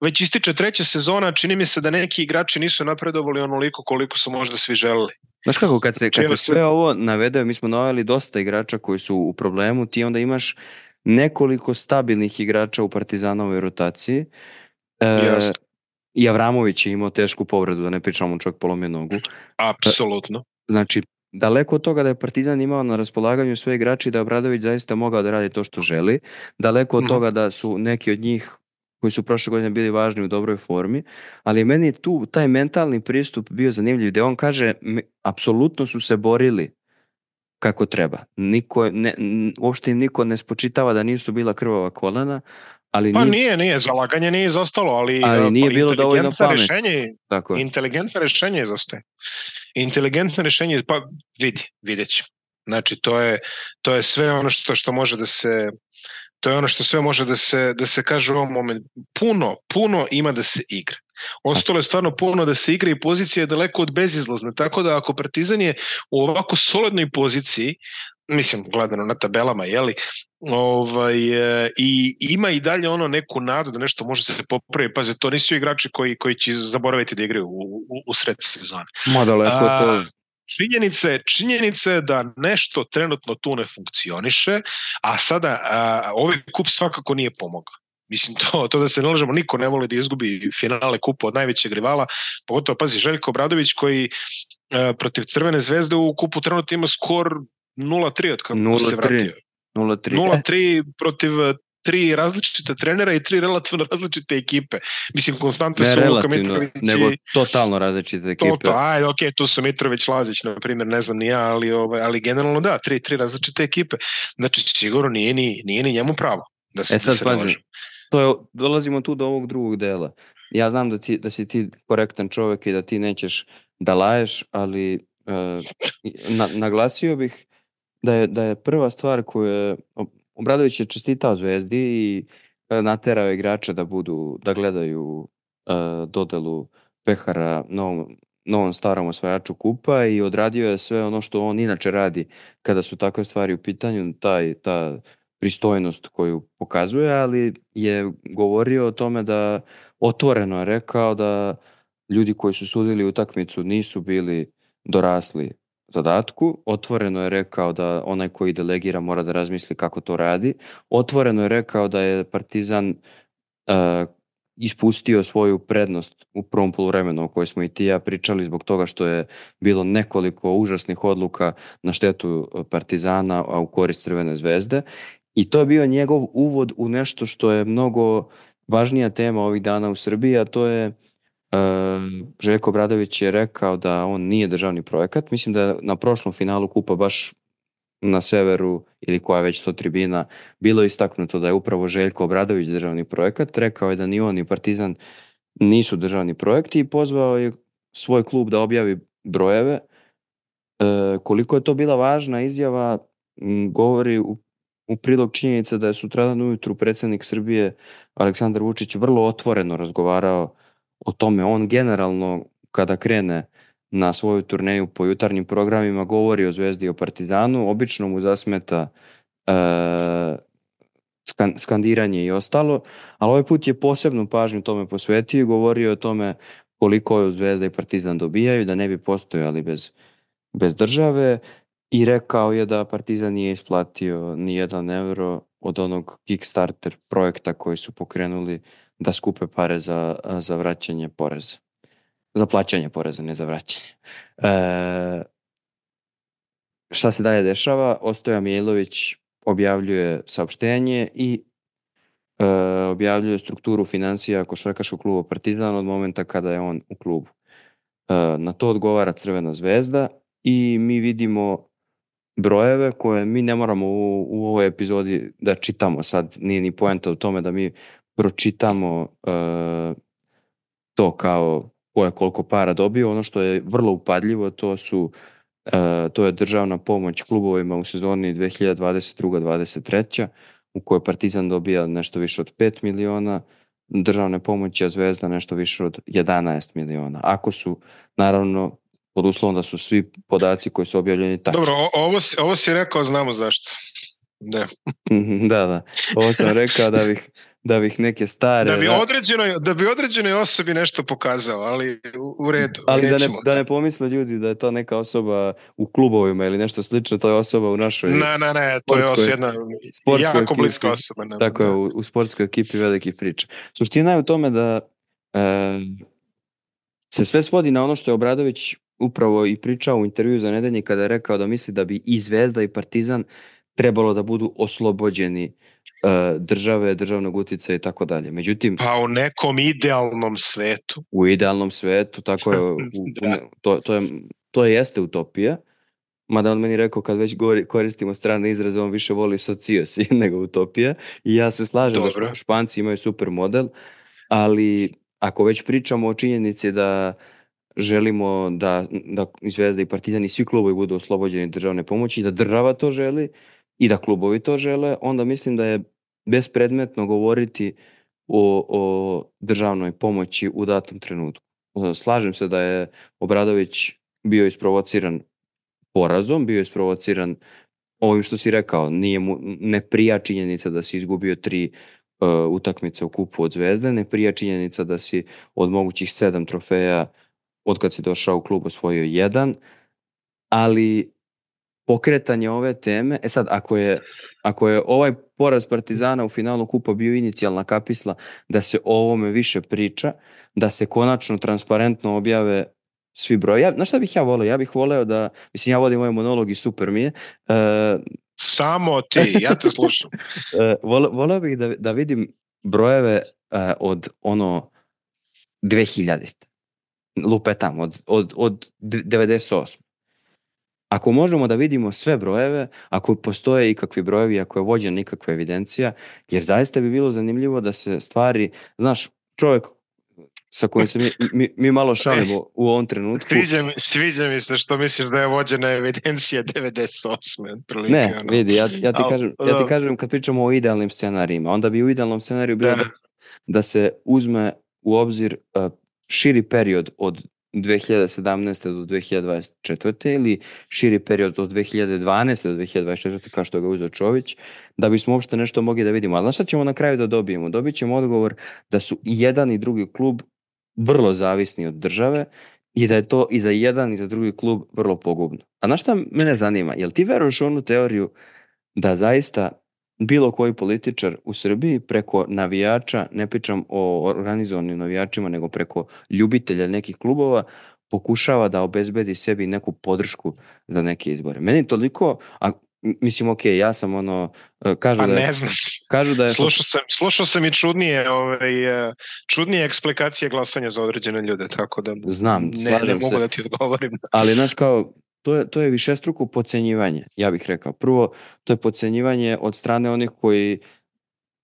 Već ističe treća sezona, čini mi se da neki igrači nisu napredovali onoliko koliko su možda svi želeli. Znaš kako, kad se, kad se sve ovo navede, mi smo naveli dosta igrača koji su u problemu, ti onda imaš nekoliko stabilnih igrača u Partizanovoj rotaciji. E, I Avramović je imao tešku povredu, da ne pričamo čovjek polomio nogu. Apsolutno. Znači, daleko od toga da je Partizan imao na raspolaganju sve igrači da je Obradović zaista mogao da radi to što želi, daleko od mm. toga da su neki od njih koji su prošle godine bili važni u dobroj formi, ali meni je tu taj mentalni pristup bio zanimljiv, gde on kaže, apsolutno su se borili kako treba. Niko, ne, uopšte im niko ne spočitava da nisu bila krvava kolena, ali pa nije, nije, nije, zalaganje nije izostalo, ali, ali nije pa, bilo dovoljno pamet. Rešenje, Tako. Inteligentno rešenje izostaje. Inteligentno rešenje, pa vidi, vidjet ćemo. Znači, to je, to je sve ono što, što može da se To je ono što sve može da se, da se kaže u ovom momentu. Puno, puno ima da se igra. Ostalo je stvarno puno da se igra i pozicija je daleko od bezizlazne, tako da ako Partizan je u ovako solidnoj poziciji, mislim, gledano na tabelama, jeli, ovaj, i ima i dalje ono neku nadu da nešto može se popravi. Paze, to nisu igrači koji, koji će zaboraviti da igraju u, u, u sred sezone. Ma daleko A, to činjenice, činjenice da nešto trenutno tu ne funkcioniše, a sada a, ovaj kup svakako nije pomogao. Mislim, to, to da se ne lažemo, niko ne voli da izgubi finale kupa od najvećeg rivala, pogotovo, pazi, Željko Obradović koji a, protiv Crvene zvezde u kupu trenutno ima skor 0-3 od kako se vratio. 0-3. 0-3 protiv tri različite trenera i tri relativno različite ekipe. Mislim, konstantno su Luka Mitrović nego totalno različite ekipe. To, to, ajde, ok, tu su Mitrović, Lazić, na primjer, ne znam ni ja, ali, ovaj, ali generalno da, tri, tri različite ekipe. Znači, sigurno nije ni, nije ni njemu pravo. Da se, e sad, da se pazi, to je, dolazimo tu do ovog drugog dela. Ja znam da, ti, da si ti korektan čovek i da ti nećeš da laješ, ali uh, na, naglasio bih da je, da je prva stvar koju je Obradović je čestitao Zvezdi i e, naterao igrače da budu, da gledaju uh, dodelu pehara novom, novom starom osvajaču kupa i odradio je sve ono što on inače radi kada su takve stvari u pitanju, taj, ta pristojnost koju pokazuje, ali je govorio o tome da otvoreno je rekao da ljudi koji su sudili utakmicu nisu bili dorasli zadatku. Otvoreno je rekao da onaj koji delegira mora da razmisli kako to radi. Otvoreno je rekao da je Partizan uh, ispustio svoju prednost u prvom poluvremenu o kojoj smo i ti ja pričali zbog toga što je bilo nekoliko užasnih odluka na štetu Partizana, a u korist Crvene zvezde. I to je bio njegov uvod u nešto što je mnogo važnija tema ovih dana u Srbiji, a to je Željko Bradović je rekao da on nije državni projekat. Mislim da je na prošlom finalu kupa baš na severu ili koja već to tribina, bilo je istaknuto da je upravo Željko Obradović državni projekat, rekao je da ni on ni Partizan nisu državni projekti i pozvao je svoj klub da objavi brojeve. E, koliko je to bila važna izjava, govori u, u prilog činjenica da je sutradan ujutru predsednik Srbije Aleksandar Vučić vrlo otvoreno razgovarao o tome. On generalno kada krene na svoju turneju po jutarnjim programima govori o Zvezdi i o Partizanu, obično mu zasmeta e, skandiranje i ostalo, ali ovaj put je posebnu pažnju tome posvetio i govorio o tome koliko Zvezda i Partizan dobijaju, da ne bi postojali bez, bez države i rekao je da Partizan nije isplatio ni jedan euro od onog Kickstarter projekta koji su pokrenuli da skupe pare za, za vraćanje poreza. Za plaćanje poreza, ne za vraćanje. E, šta se dalje dešava? Ostoja Mijailović objavljuje saopštenje i e, objavljuje strukturu financija košarkaškog kluba Partizan od momenta kada je on u klubu. E, na to odgovara Crvena zvezda i mi vidimo brojeve koje mi ne moramo u, u ovoj epizodi da čitamo sad, nije ni poenta u tome da mi pročitamo uh, to kao ko je koliko para dobio, ono što je vrlo upadljivo to su uh, to je državna pomoć klubovima u sezoni 2022-2023 u kojoj Partizan dobija nešto više od 5 miliona, državne pomoći, a Zvezda nešto više od 11 miliona. Ako su, naravno, pod uslovom da su svi podaci koji su objavljeni tačni. Dobro, ovo, si, ovo si rekao, znamo zašto. Da. <laughs> da, da. Ovo sam rekao da bih, da bih neke stare... Da bi, određenoj, da bi određenoj osobi nešto pokazao, ali u, u redu. Ali da ne, da ne pomisle ljudi da je to neka osoba u klubovima ili nešto slično, to je osoba u našoj... Ne, ne, ne, to je osoba jedna jako ekipi, bliska osoba. Ne, tako je, u, u sportskoj ekipi velikih priča. Suština je u tome da e, se sve svodi na ono što je Obradović upravo i pričao u intervju za nedelje kada je rekao da misli da bi i Zvezda i Partizan trebalo da budu oslobođeni uh, države, državnog utica i tako dalje. Međutim... Pa u nekom idealnom svetu. U idealnom svetu, tako je, u, <laughs> da. to, to, je, to jeste utopija, mada on meni rekao kad već govori, koristimo strane izraze, on više voli sociosi <laughs> nego utopija i ja se slažem da Dobro. da Španci imaju super model, ali ako već pričamo o činjenici da želimo da, da Zvezda i Partizan i svi klubovi budu oslobođeni državne pomoći, da država to želi i da klubovi to žele, onda mislim da je bespredmetno govoriti o, o državnoj pomoći u datom trenutku. Slažem se da je Obradović bio isprovociran porazom, bio isprovociran ovim što si rekao, nije mu, ne prija činjenica da si izgubio tri uh, utakmice u kupu od Zvezde, ne prija činjenica da si od mogućih sedam trofeja od kad si došao u klub osvojio jedan, ali pokretanje ove teme, e sad ako je, ako je ovaj poraz Partizana u finalu kupa bio inicijalna kapisla da se o ovome više priča, da se konačno transparentno objave svi broj. Ja, znaš šta bih ja voleo? Ja bih voleo da, mislim ja vodim ovaj monolog i super mi je. Uh, Samo ti, ja te slušam. uh, <laughs> vole, voleo bih da, da vidim brojeve uh, od ono 2000 lupetam, od, od, od 98. Ako možemo da vidimo sve brojeve, ako postoje ikakvi brojevi, ako je vođena nikakva evidencija, jer zaista bi bilo zanimljivo da se stvari, znaš, čovjek sa kojim se mi, mi, mi malo šalimo u ovom trenutku. Sviđa mi, sviđa mi se što misliš da je vođena evidencija 98. Prilike, ne, ono. vidi, ja, ja, ti kažem, ja ti kažem kad pričamo o idealnim scenarijima, onda bi u idealnom scenariju bilo da, da, da se uzme u obzir uh, širi period od 2017. do 2024. ili širi period od 2012. do 2024. kao što ga uzeo Čović, da bismo uopšte nešto mogli da vidimo. Ali znaš šta ćemo na kraju da dobijemo? Dobit ćemo odgovor da su i jedan i drugi klub vrlo zavisni od države i da je to i za jedan i za drugi klub vrlo pogubno. A znaš šta mene zanima? Jel ti veruješ onu teoriju da zaista bilo koji političar u Srbiji preko navijača, ne pričam o organizovanim navijačima, nego preko ljubitelja nekih klubova, pokušava da obezbedi sebi neku podršku za neke izbore. Meni toliko, a mislim, ok, ja sam ono, e, kažu pa da je... ne znam. Kažu da je... Slušao sam, slušao sam i čudnije, ovaj, e, čudnije eksplikacije glasanja za određene ljude, tako da Znam, ne, ne mogu se. da ti odgovorim. Ali, znaš, kao, to je, to je višestruko pocenjivanje, ja bih rekao. Prvo, to je pocenjivanje od strane onih koji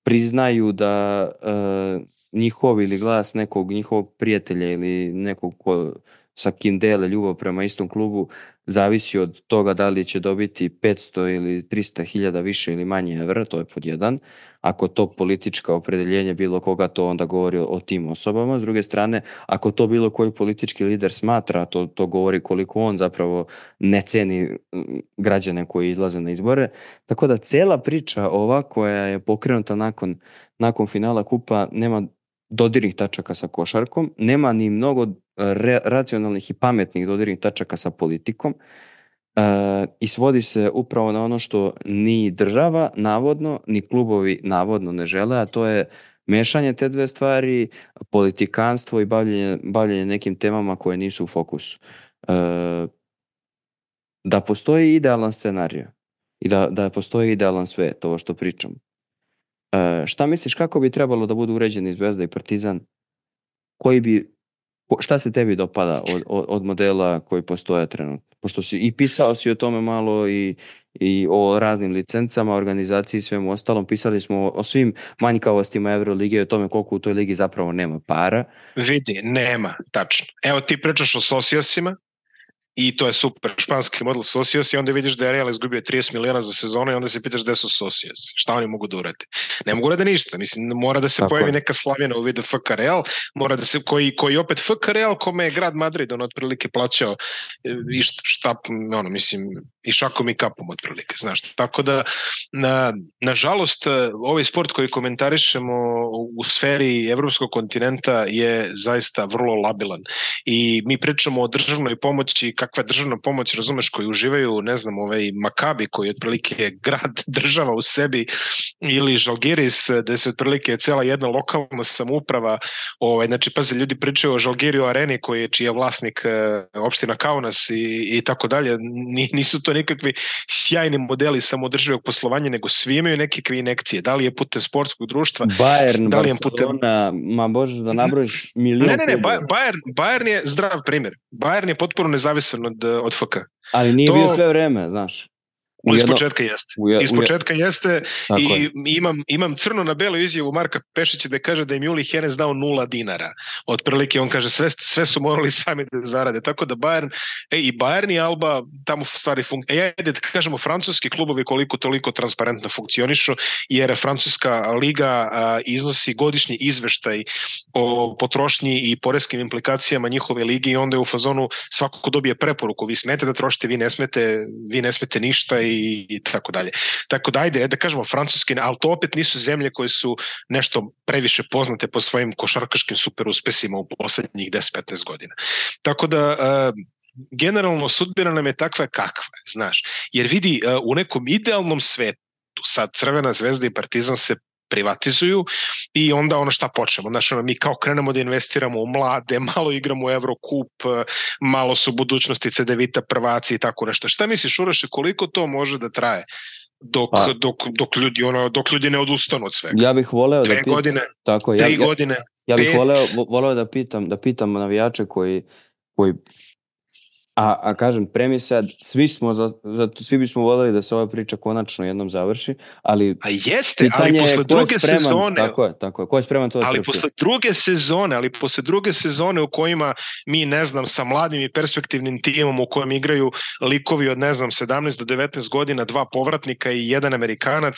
priznaju da uh, njihov ili glas nekog njihovog prijatelja ili nekog ko, sa kim dele ljubav prema istom klubu zavisi od toga da li će dobiti 500 ili 300 hiljada više ili manje evra, to je pod jedan. Ako to politička opredeljenje bilo koga, to onda govori o tim osobama. S druge strane, ako to bilo koji politički lider smatra, to, to govori koliko on zapravo ne ceni građane koji izlaze na izbore. Tako da cela priča ova koja je pokrenuta nakon, nakon finala kupa nema dodirnih tačaka sa košarkom, nema ni mnogo re, racionalnih i pametnih dodirnih tačaka sa politikom e, i svodi se upravo na ono što ni država navodno, ni klubovi navodno ne žele, a to je mešanje te dve stvari, politikanstvo i bavljenje, bavljenje nekim temama koje nisu u fokusu. E, da postoji idealan scenarij i da, da postoji idealan svet, ovo što pričam. E, šta misliš kako bi trebalo da budu uređeni Zvezda i Partizan? Koji bi šta se tebi dopada od, od, od modela koji postoje trenutno? Pošto si i pisao si o tome malo i, i o raznim licencama, organizaciji i svemu ostalom. Pisali smo o, svim manjkavostima Eurolige i o tome koliko u toj ligi zapravo nema para. Vidi, nema, tačno. Evo ti pričaš o Sosijasima, i to je super španski model Socios i onda vidiš da je Real izgubio 30 miliona za sezonu i onda se pitaš gde su Socios, šta oni mogu da urade. Ne mogu urade ništa, mislim, mora da se Tako pojavi je. neka slavina u vidu FK Real, mora da se, koji, koji opet FK Real kome je grad Madrid, on otprilike plaćao e, i šta, ono, mislim, i šakom i kapom otprilike, znaš. Tako da, na, nažalost, ovaj sport koji komentarišemo u sferi evropskog kontinenta je zaista vrlo labilan i mi pričamo o državnoj pomoći, kakva je državna pomoć, razumeš, koji uživaju, ne znam, ovaj Makabi koji je otprilike grad, <laughs> država u sebi ili Žalgiris, gde se otprilike cela jedna lokalna samuprava, ovaj, znači, pazi, ljudi pričaju o Žalgiriju areni koji je čiji je vlasnik e, opština Kaunas i, i tako dalje, nisu to to nikakvi sjajni modeli samodrživog poslovanja, nego svi imaju nekakve inekcije. Da li je putem sportskog društva, Bayern, da li je putem... Barcelona, ma bože da nabrojiš milion Ne, ne, ne, Bayern, Bayern je zdrav primjer. Bayern je potpuno nezavisan od, od FK. Ali nije to... bio sve vreme, znaš. U jedno... početka jeste. U je, Iz početka jeste i je. imam, imam crno na belo izjavu Marka Pešića da kaže da je Mjuli Henes dao nula dinara. Otprilike on kaže sve, sve su morali sami da zarade. Tako da Bayern, e, i Bayern i Alba tamo stvari funk... E, ajde da kažemo francuski klubovi koliko toliko transparentno funkcionišu jer francuska liga a, iznosi godišnji izveštaj o potrošnji i poreskim implikacijama njihove ligi i onda je u fazonu svako ko dobije preporuku vi smete da trošite, vi ne smete, vi ne smete ništa i i, tako dalje. Tako da ajde, da kažemo francuski, ali to opet nisu zemlje koje su nešto previše poznate po svojim košarkaškim super uspesima u poslednjih 10-15 godina. Tako da uh, generalno sudbina nam je takva kakva znaš. Jer vidi, uh, u nekom idealnom svetu sad Crvena zvezda i Partizan se privatizuju i onda ono šta počnemo. Znači, ono, mi kao krenemo da investiramo u mlade, <laughs> malo igramo u Eurocup, malo su budućnosti CDVita prvaci i tako nešto. Šta misliš, Uroše, koliko to može da traje? dok, pa, dok, dok, ljudi ono, dok ljudi ne odustanu od svega. Ja bih voleo da pitam, godine, tako, tri ja, godine, ja, ja bih voleo, voleo da pitam, da pitam navijače koji, koji A, a kažem, premisa, svi smo, za, za, svi bismo voljeli da se ova priča konačno jednom završi, ali... A jeste, ali posle druge spreman, sezone... Tako je, tako je. Ko je spreman to da Ali trpi? posle druge sezone, ali posle druge sezone u kojima mi, ne znam, sa mladim i perspektivnim timom u kojem igraju likovi od, ne znam, 17 do 19 godina, dva povratnika i jedan Amerikanac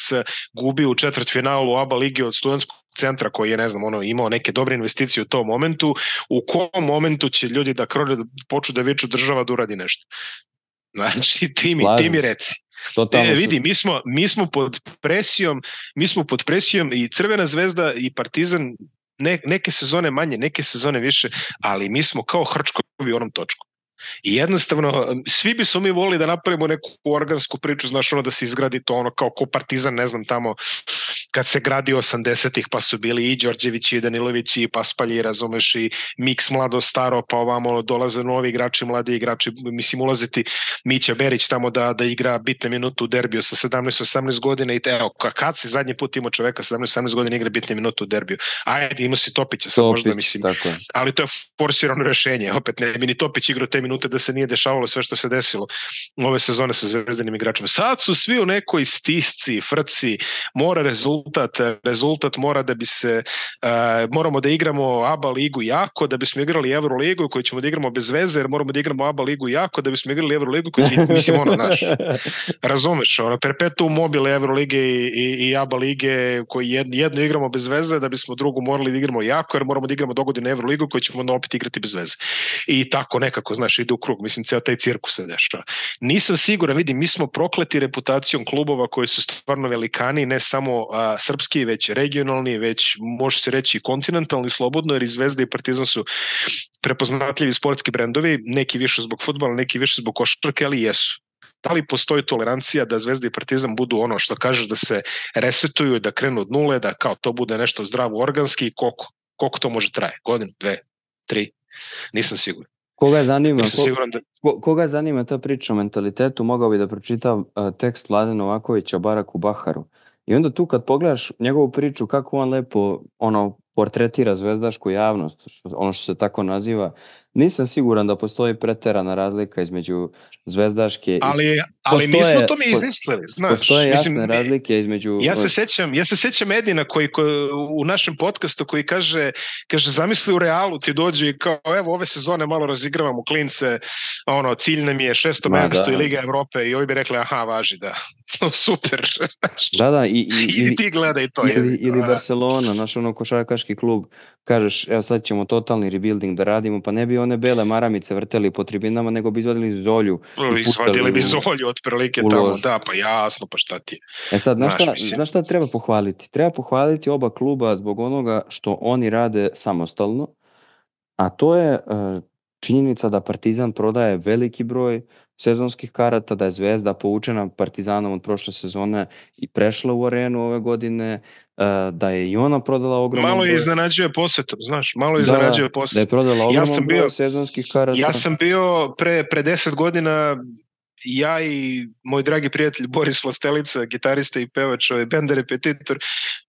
gubi u četvrtfinalu ABA ligi od studentskog centra koji je, ne znam, ono, imao neke dobre investicije u tom momentu, u kom momentu će ljudi da krone, da poču da viču država da uradi nešto. Znači, ti mi, ti mi reci. E, vidi, mi smo, mi smo pod presijom, mi smo pod presijom i Crvena zvezda i Partizan ne, neke sezone manje, neke sezone više, ali mi smo kao hrčkovi u onom točku. I jednostavno, svi bi smo mi volili da napravimo neku organsku priču, znaš, ono da se izgradi to ono kao ko partizan, ne znam, tamo kad se gradi 80-ih pa su bili i Đorđević i Danilović i Paspalji, razumeš i miks mlado staro pa ovamo dolaze novi igrači, mladi igrači, mislim ulaziti Mića Berić tamo da, da igra bitne minute u derbiju sa 17-18 godina i te, evo, kad si zadnji put imao čoveka 17-18 godina igra bitne minute u derbiju? Ajde, imao si Topića sad Topić, možda, mislim, tako je. ali to je forsirano rešenje, opet ne bi ni Topić igrao te minute da se nije dešavalo sve što se desilo ove sezone sa zvezdanim igračima. Sad su svi u nekoj stisci, frci, mora rezultat, rezultat mora da bi se, uh, moramo da igramo ABA ligu jako, da bismo igrali Euro ligu koju ćemo da igramo bez veze, jer moramo da igramo ABA ligu jako, da bismo igrali Euro ligu koju ćemo, <laughs> mislim, ono, naš, razumeš, ono, perpetuum mobile Euro lige i, i, i ABA lige koji jedno, jedno igramo bez veze, da bismo drugu morali da igramo jako, jer moramo da igramo dogodine Euro ligu koju ćemo opet igrati bez veze. I tako nekako, znaš, ide u krug, mislim, ceo taj cirkus se dešava. Nisam siguran, vidim, mi smo prokleti reputacijom klubova koji su stvarno velikani, ne samo a, srpski, već regionalni, već može se reći kontinentalni slobodno, jer i Zvezda i Partizan su prepoznatljivi sportski brendovi, neki više zbog futbola, neki više zbog košarke, ali jesu da li postoji tolerancija da Zvezda i Partizan budu ono što kažeš da se resetuju, da krenu od nule, da kao to bude nešto zdravo organski i koliko, koliko to može traje? Godinu, dve, tri? Nisam siguran. Koga zanima, da... ko, koga zanima ta priča o mentalitetu, mogao bi da pročita uh, tekst Vlade Novakovića o Baraku Baharu. I onda tu kad pogledaš njegovu priču, kako on lepo ono, portretira zvezdašku javnost, ono što se tako naziva, nisam siguran da postoji preterana razlika između zvezdaške ali, ali postoje, nismo to mi izmislili, znaš. Postoje jasne mislim, razlike između... Ja se sećam, ja se sećam Edina koji, koji u našem podcastu koji kaže, kaže zamisli u realu ti dođe i kao evo ove sezone malo razigravamo klince, ono cilj nam je šesto mesto da. i Liga Evrope i ovi bi rekli aha važi da, <laughs> super. <laughs> Znaš. Da, da. I, i, I, ti gledaj to. Ili, ili Barcelona, naš ono košarkaški klub, kažeš evo sad ćemo totalni rebuilding da radimo, pa ne bi one bele maramice vrteli po tribinama, nego bi izvodili zolju. Izvodili bi zolju otprilike tamo, da, pa jasno, pa šta ti. E sad, znaš šta, znaš šta treba pohvaliti? Treba pohvaliti oba kluba zbog onoga što oni rade samostalno, a to je uh, činjenica da Partizan prodaje veliki broj sezonskih karata, da je Zvezda poučena Partizanom od prošle sezone i prešla u arenu ove godine, da je i ona prodala ogromno Malo je iznenađuje posetom, znaš, malo je da, iznenađuje posetom. Da je prodala ogromno ja sam bio, sezonskih karata. Ja sam bio pre, pre 10 godina ja i moj dragi prijatelj Boris Vlastelica, gitarista i pevač, ovaj band repetitor,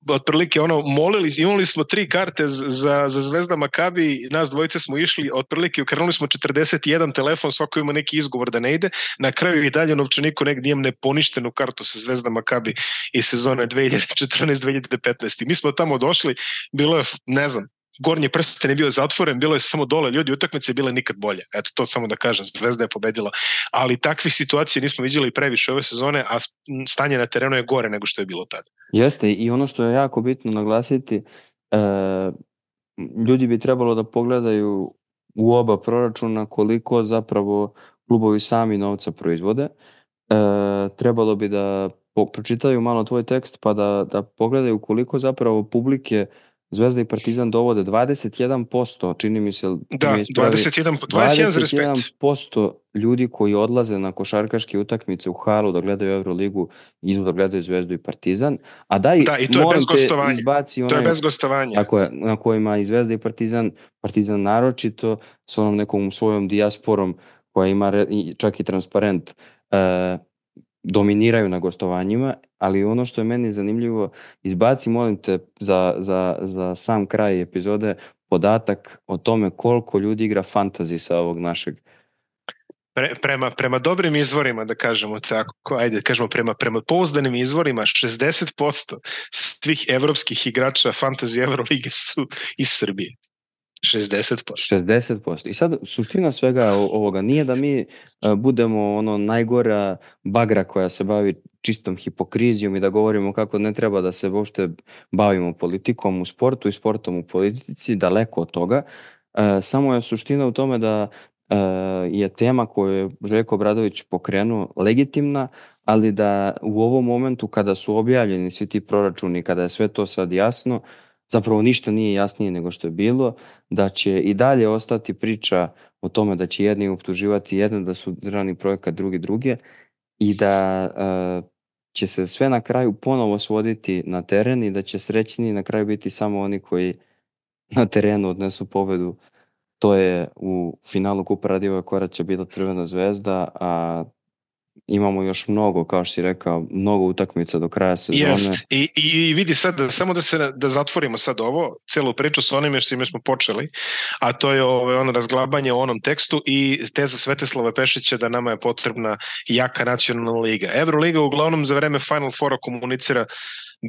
otprilike ono, molili, imali smo tri karte za, za Zvezda Makabi, nas dvojice smo išli, otprilike ukrenuli smo 41 telefon, svako ima neki izgovor da ne ide, na kraju i dalje novčaniku negdje imam neponištenu kartu sa Zvezda Makabi iz sezone 2014-2015. Mi smo tamo došli, bilo je, ne znam, gornji prsten je bio zatvoren, bilo je samo dole ljudi, utakmice bile nikad bolje. Eto, to samo da kažem, Zvezda je pobedila. Ali takvih situacija nismo vidjeli previše ove sezone, a stanje na terenu je gore nego što je bilo tada. Jeste, i ono što je jako bitno naglasiti, e, ljudi bi trebalo da pogledaju u oba proračuna koliko zapravo klubovi sami novca proizvode. E, trebalo bi da po, pročitaju malo tvoj tekst pa da, da pogledaju koliko zapravo publike Zvezda i Partizan dovode 21%, čini mi se... Da, mi 21, 21,5%. 21% ljudi koji odlaze na košarkaške utakmice u halu da gledaju Euroligu idu da gledaju Zvezdu i Partizan. A daj, da, i to je bez gostovanja. Izbaci onaj, to je bez gostovanja. Tako je, na kojima i Zvezda i Partizan, Partizan naročito s onom nekom svojom dijasporom koja ima re, čak i transparent uh, dominiraju na gostovanjima, ali ono što je meni zanimljivo, izbaci, molim te, za, za, za sam kraj epizode podatak o tome koliko ljudi igra fantasy sa ovog našeg Pre, prema, prema dobrim izvorima, da kažemo tako, ajde, kažemo prema, prema pouzdanim izvorima, 60% svih evropskih igrača fantasy Evrolige su iz Srbije. 60%. 60%. I sad suština svega ovoga nije da mi budemo ono najgora bagra koja se bavi čistom hipokrizijom i da govorimo kako ne treba da se uopšte bavimo politikom u sportu i sportom u politici, daleko od toga. Samo je suština u tome da je tema koju je Željko Bradović pokrenuo legitimna, ali da u ovom momentu kada su objavljeni svi ti proračuni, kada je sve to sad jasno, zapravo ništa nije jasnije nego što je bilo, da će i dalje ostati priča o tome da će jedni optuživati jedne da su državni projekat, drugi druge i da uh, će se sve na kraju ponovo svoditi na teren i da će srećni na kraju biti samo oni koji na terenu odnesu pobedu. To je u finalu Kupa Radiva Koraća bila Crvena zvezda, a imamo još mnogo, kao što si rekao, mnogo utakmica do kraja sezone. Yes. I, i, vidi sad, samo da se da zatvorimo sad ovo, celu priču sa onim što smo počeli, a to je ovo, ono razglabanje o onom tekstu i teza Sveteslava Pešića da nama je potrebna jaka nacionalna liga. Euroliga uglavnom za vreme Final Fora komunicira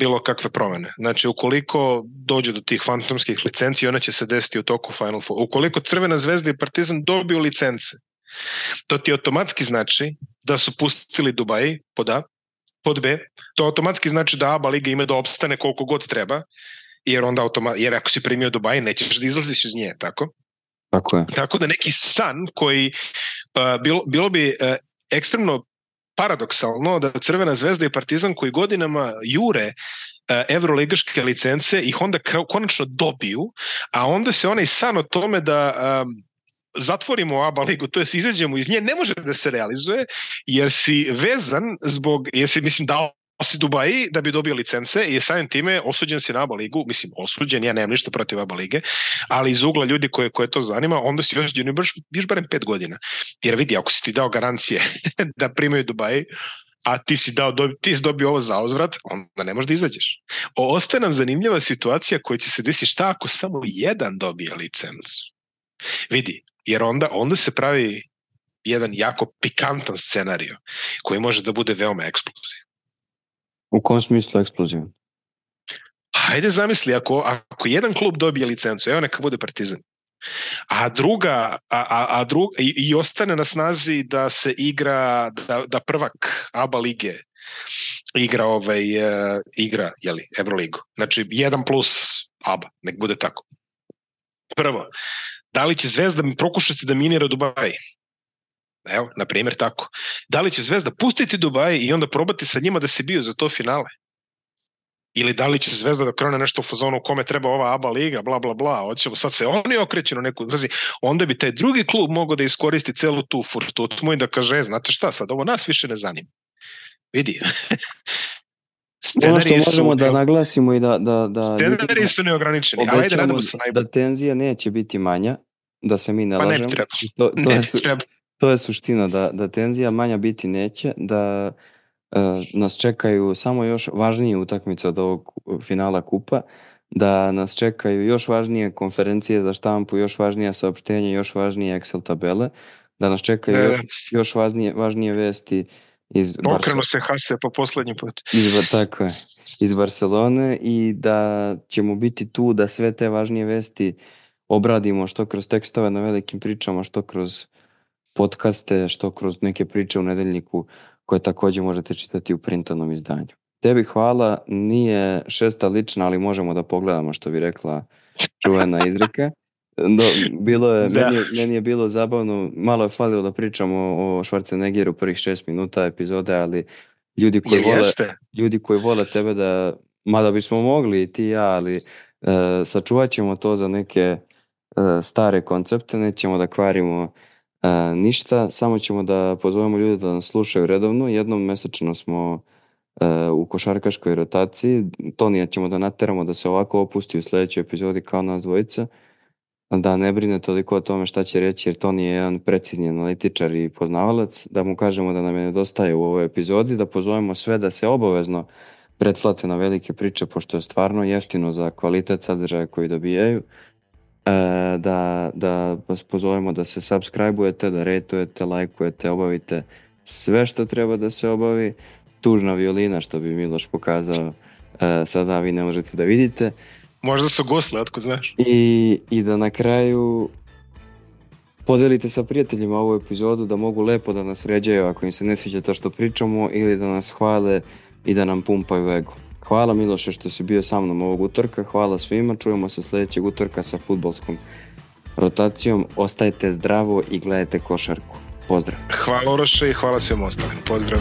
bilo kakve promene. Znači, ukoliko dođe do tih fantomskih licenci, ona će se desiti u toku Final Four. Ukoliko Crvena zvezda i Partizan dobiju licence, to ti automatski znači da su pustili Dubai, pod A, pod B, to automatski znači da ABA liga ima da opstane koliko god treba, jer onda automa, jer ako si primio Dubai, nećeš da izlaziš iz nje, tako? Tako je. Tako da neki san koji uh, bilo, bilo bi uh, ekstremno paradoksalno da Crvena zvezda i Partizan koji godinama jure uh, evroligaške licence ih onda konačno dobiju, a onda se onaj san o tome da um, zatvorimo ABA ligu, to je izađemo iz nje, ne može da se realizuje, jer si vezan zbog, jesi, mislim, dao si Dubaji da bi dobio licence i samim time osuđen si na ABA ligu, mislim osuđen, ja nemam ništa protiv ABA lige, ali iz ugla ljudi koje, koje to zanima, onda si i baš, biš barem pet godina. Jer vidi, ako si ti dao garancije <laughs> da primaju Dubaji, a ti si dao, ti si dobio ovo za ozvrat, onda ne možeš da izađeš. O, ostaje nam zanimljiva situacija koja će se desiti šta ako samo jedan dobije licencu. Vidi, jer onda, onda se pravi jedan jako pikantan scenario koji može da bude veoma eksplozivan. U kom smislu eksplozivan? Hajde zamisli, ako, ako jedan klub dobije licencu, evo neka bude Partizan, a druga a, a, a drug, i, i ostane na snazi da se igra da, da prvak ABA lige igra ovaj uh, igra je li Evroligu. Znači 1 plus ABA, nek bude tako. Prvo, Da li će Zvezda prokušati da minira Dubaj? Evo, na primjer tako. Da li će Zvezda pustiti Dubaj i onda probati sa njima da se biju za to finale? Ili da li će Zvezda da krone nešto u fazonu kome treba ova ABA liga, bla, bla, bla, hoćemo, sad se oni okreću na neku, znači, onda bi taj drugi klub mogao da iskoristi celu tu furtutmu i da kaže, e, znate šta, sad ovo nas više ne zanima. Vidi. <laughs> ono što možemo su, da naglasimo i da... da, da scenari su neograničeni, ajde radimo se najbolje. Da tenzija neće biti manja, da se mi ne pa lažemo. treba. To, to, ne je, su, treba. to je suština, da, da tenzija manja biti neće, da uh, nas čekaju samo još važnije utakmice od ovog finala kupa, da nas čekaju još važnije konferencije za štampu, još važnija saopštenja, još važnije Excel tabele, da nas čekaju ne, još, još važnije, važnije vesti iz Okrenu se Hase po poslednji put. Iz, tako je, iz Barcelone i da ćemo biti tu da sve te važnije vesti obradimo što kroz tekstove na velikim pričama, što kroz podcaste, što kroz neke priče u nedeljniku koje takođe možete čitati u printanom izdanju. Tebi hvala, nije šesta lična, ali možemo da pogledamo što bi rekla čuvena izreka. Do, bilo je, da. meni, je, meni je bilo zabavno, malo je falilo da pričamo o Schwarzeneggeru prvih šest minuta epizode, ali ljudi koji, vole, jeste. ljudi koji vole tebe da, mada bismo mogli i ti i ja, ali uh, sačuvat ćemo to za neke uh, stare koncepte, nećemo da kvarimo uh, ništa, samo ćemo da pozovemo ljude da nas slušaju redovno, jednom mesečno smo uh, u košarkaškoj rotaciji, Tonija ćemo da nateramo da se ovako opusti u sledećoj epizodi kao nas dvojica, da ne brine toliko o tome šta će reći, jer Toni je jedan precizni analitičar i poznavalac, da mu kažemo da nam je nedostaje u ovoj epizodi, da pozovemo sve da se obavezno pretplate na velike priče, pošto je stvarno jeftino za kvalitet sadržaja koji dobijaju, e, da, da vas pozovemo da se subscribe-ujete, da rejtujete, lajkujete, obavite sve što treba da se obavi, tužna violina što bi Miloš pokazao, e, sada vi ne možete da vidite, Možda su gosle, otko znaš. I, I da na kraju podelite sa prijateljima ovu epizodu da mogu lepo da nas vređaju ako im se ne sviđa to što pričamo ili da nas hvale i da nam pumpaju ego. Hvala Miloše što si bio sa mnom ovog utorka, hvala svima, čujemo se sledećeg utorka sa futbolskom rotacijom. Ostajte zdravo i gledajte košarku. Pozdrav. Hvala Oroše i hvala svim ostalim. Pozdrav.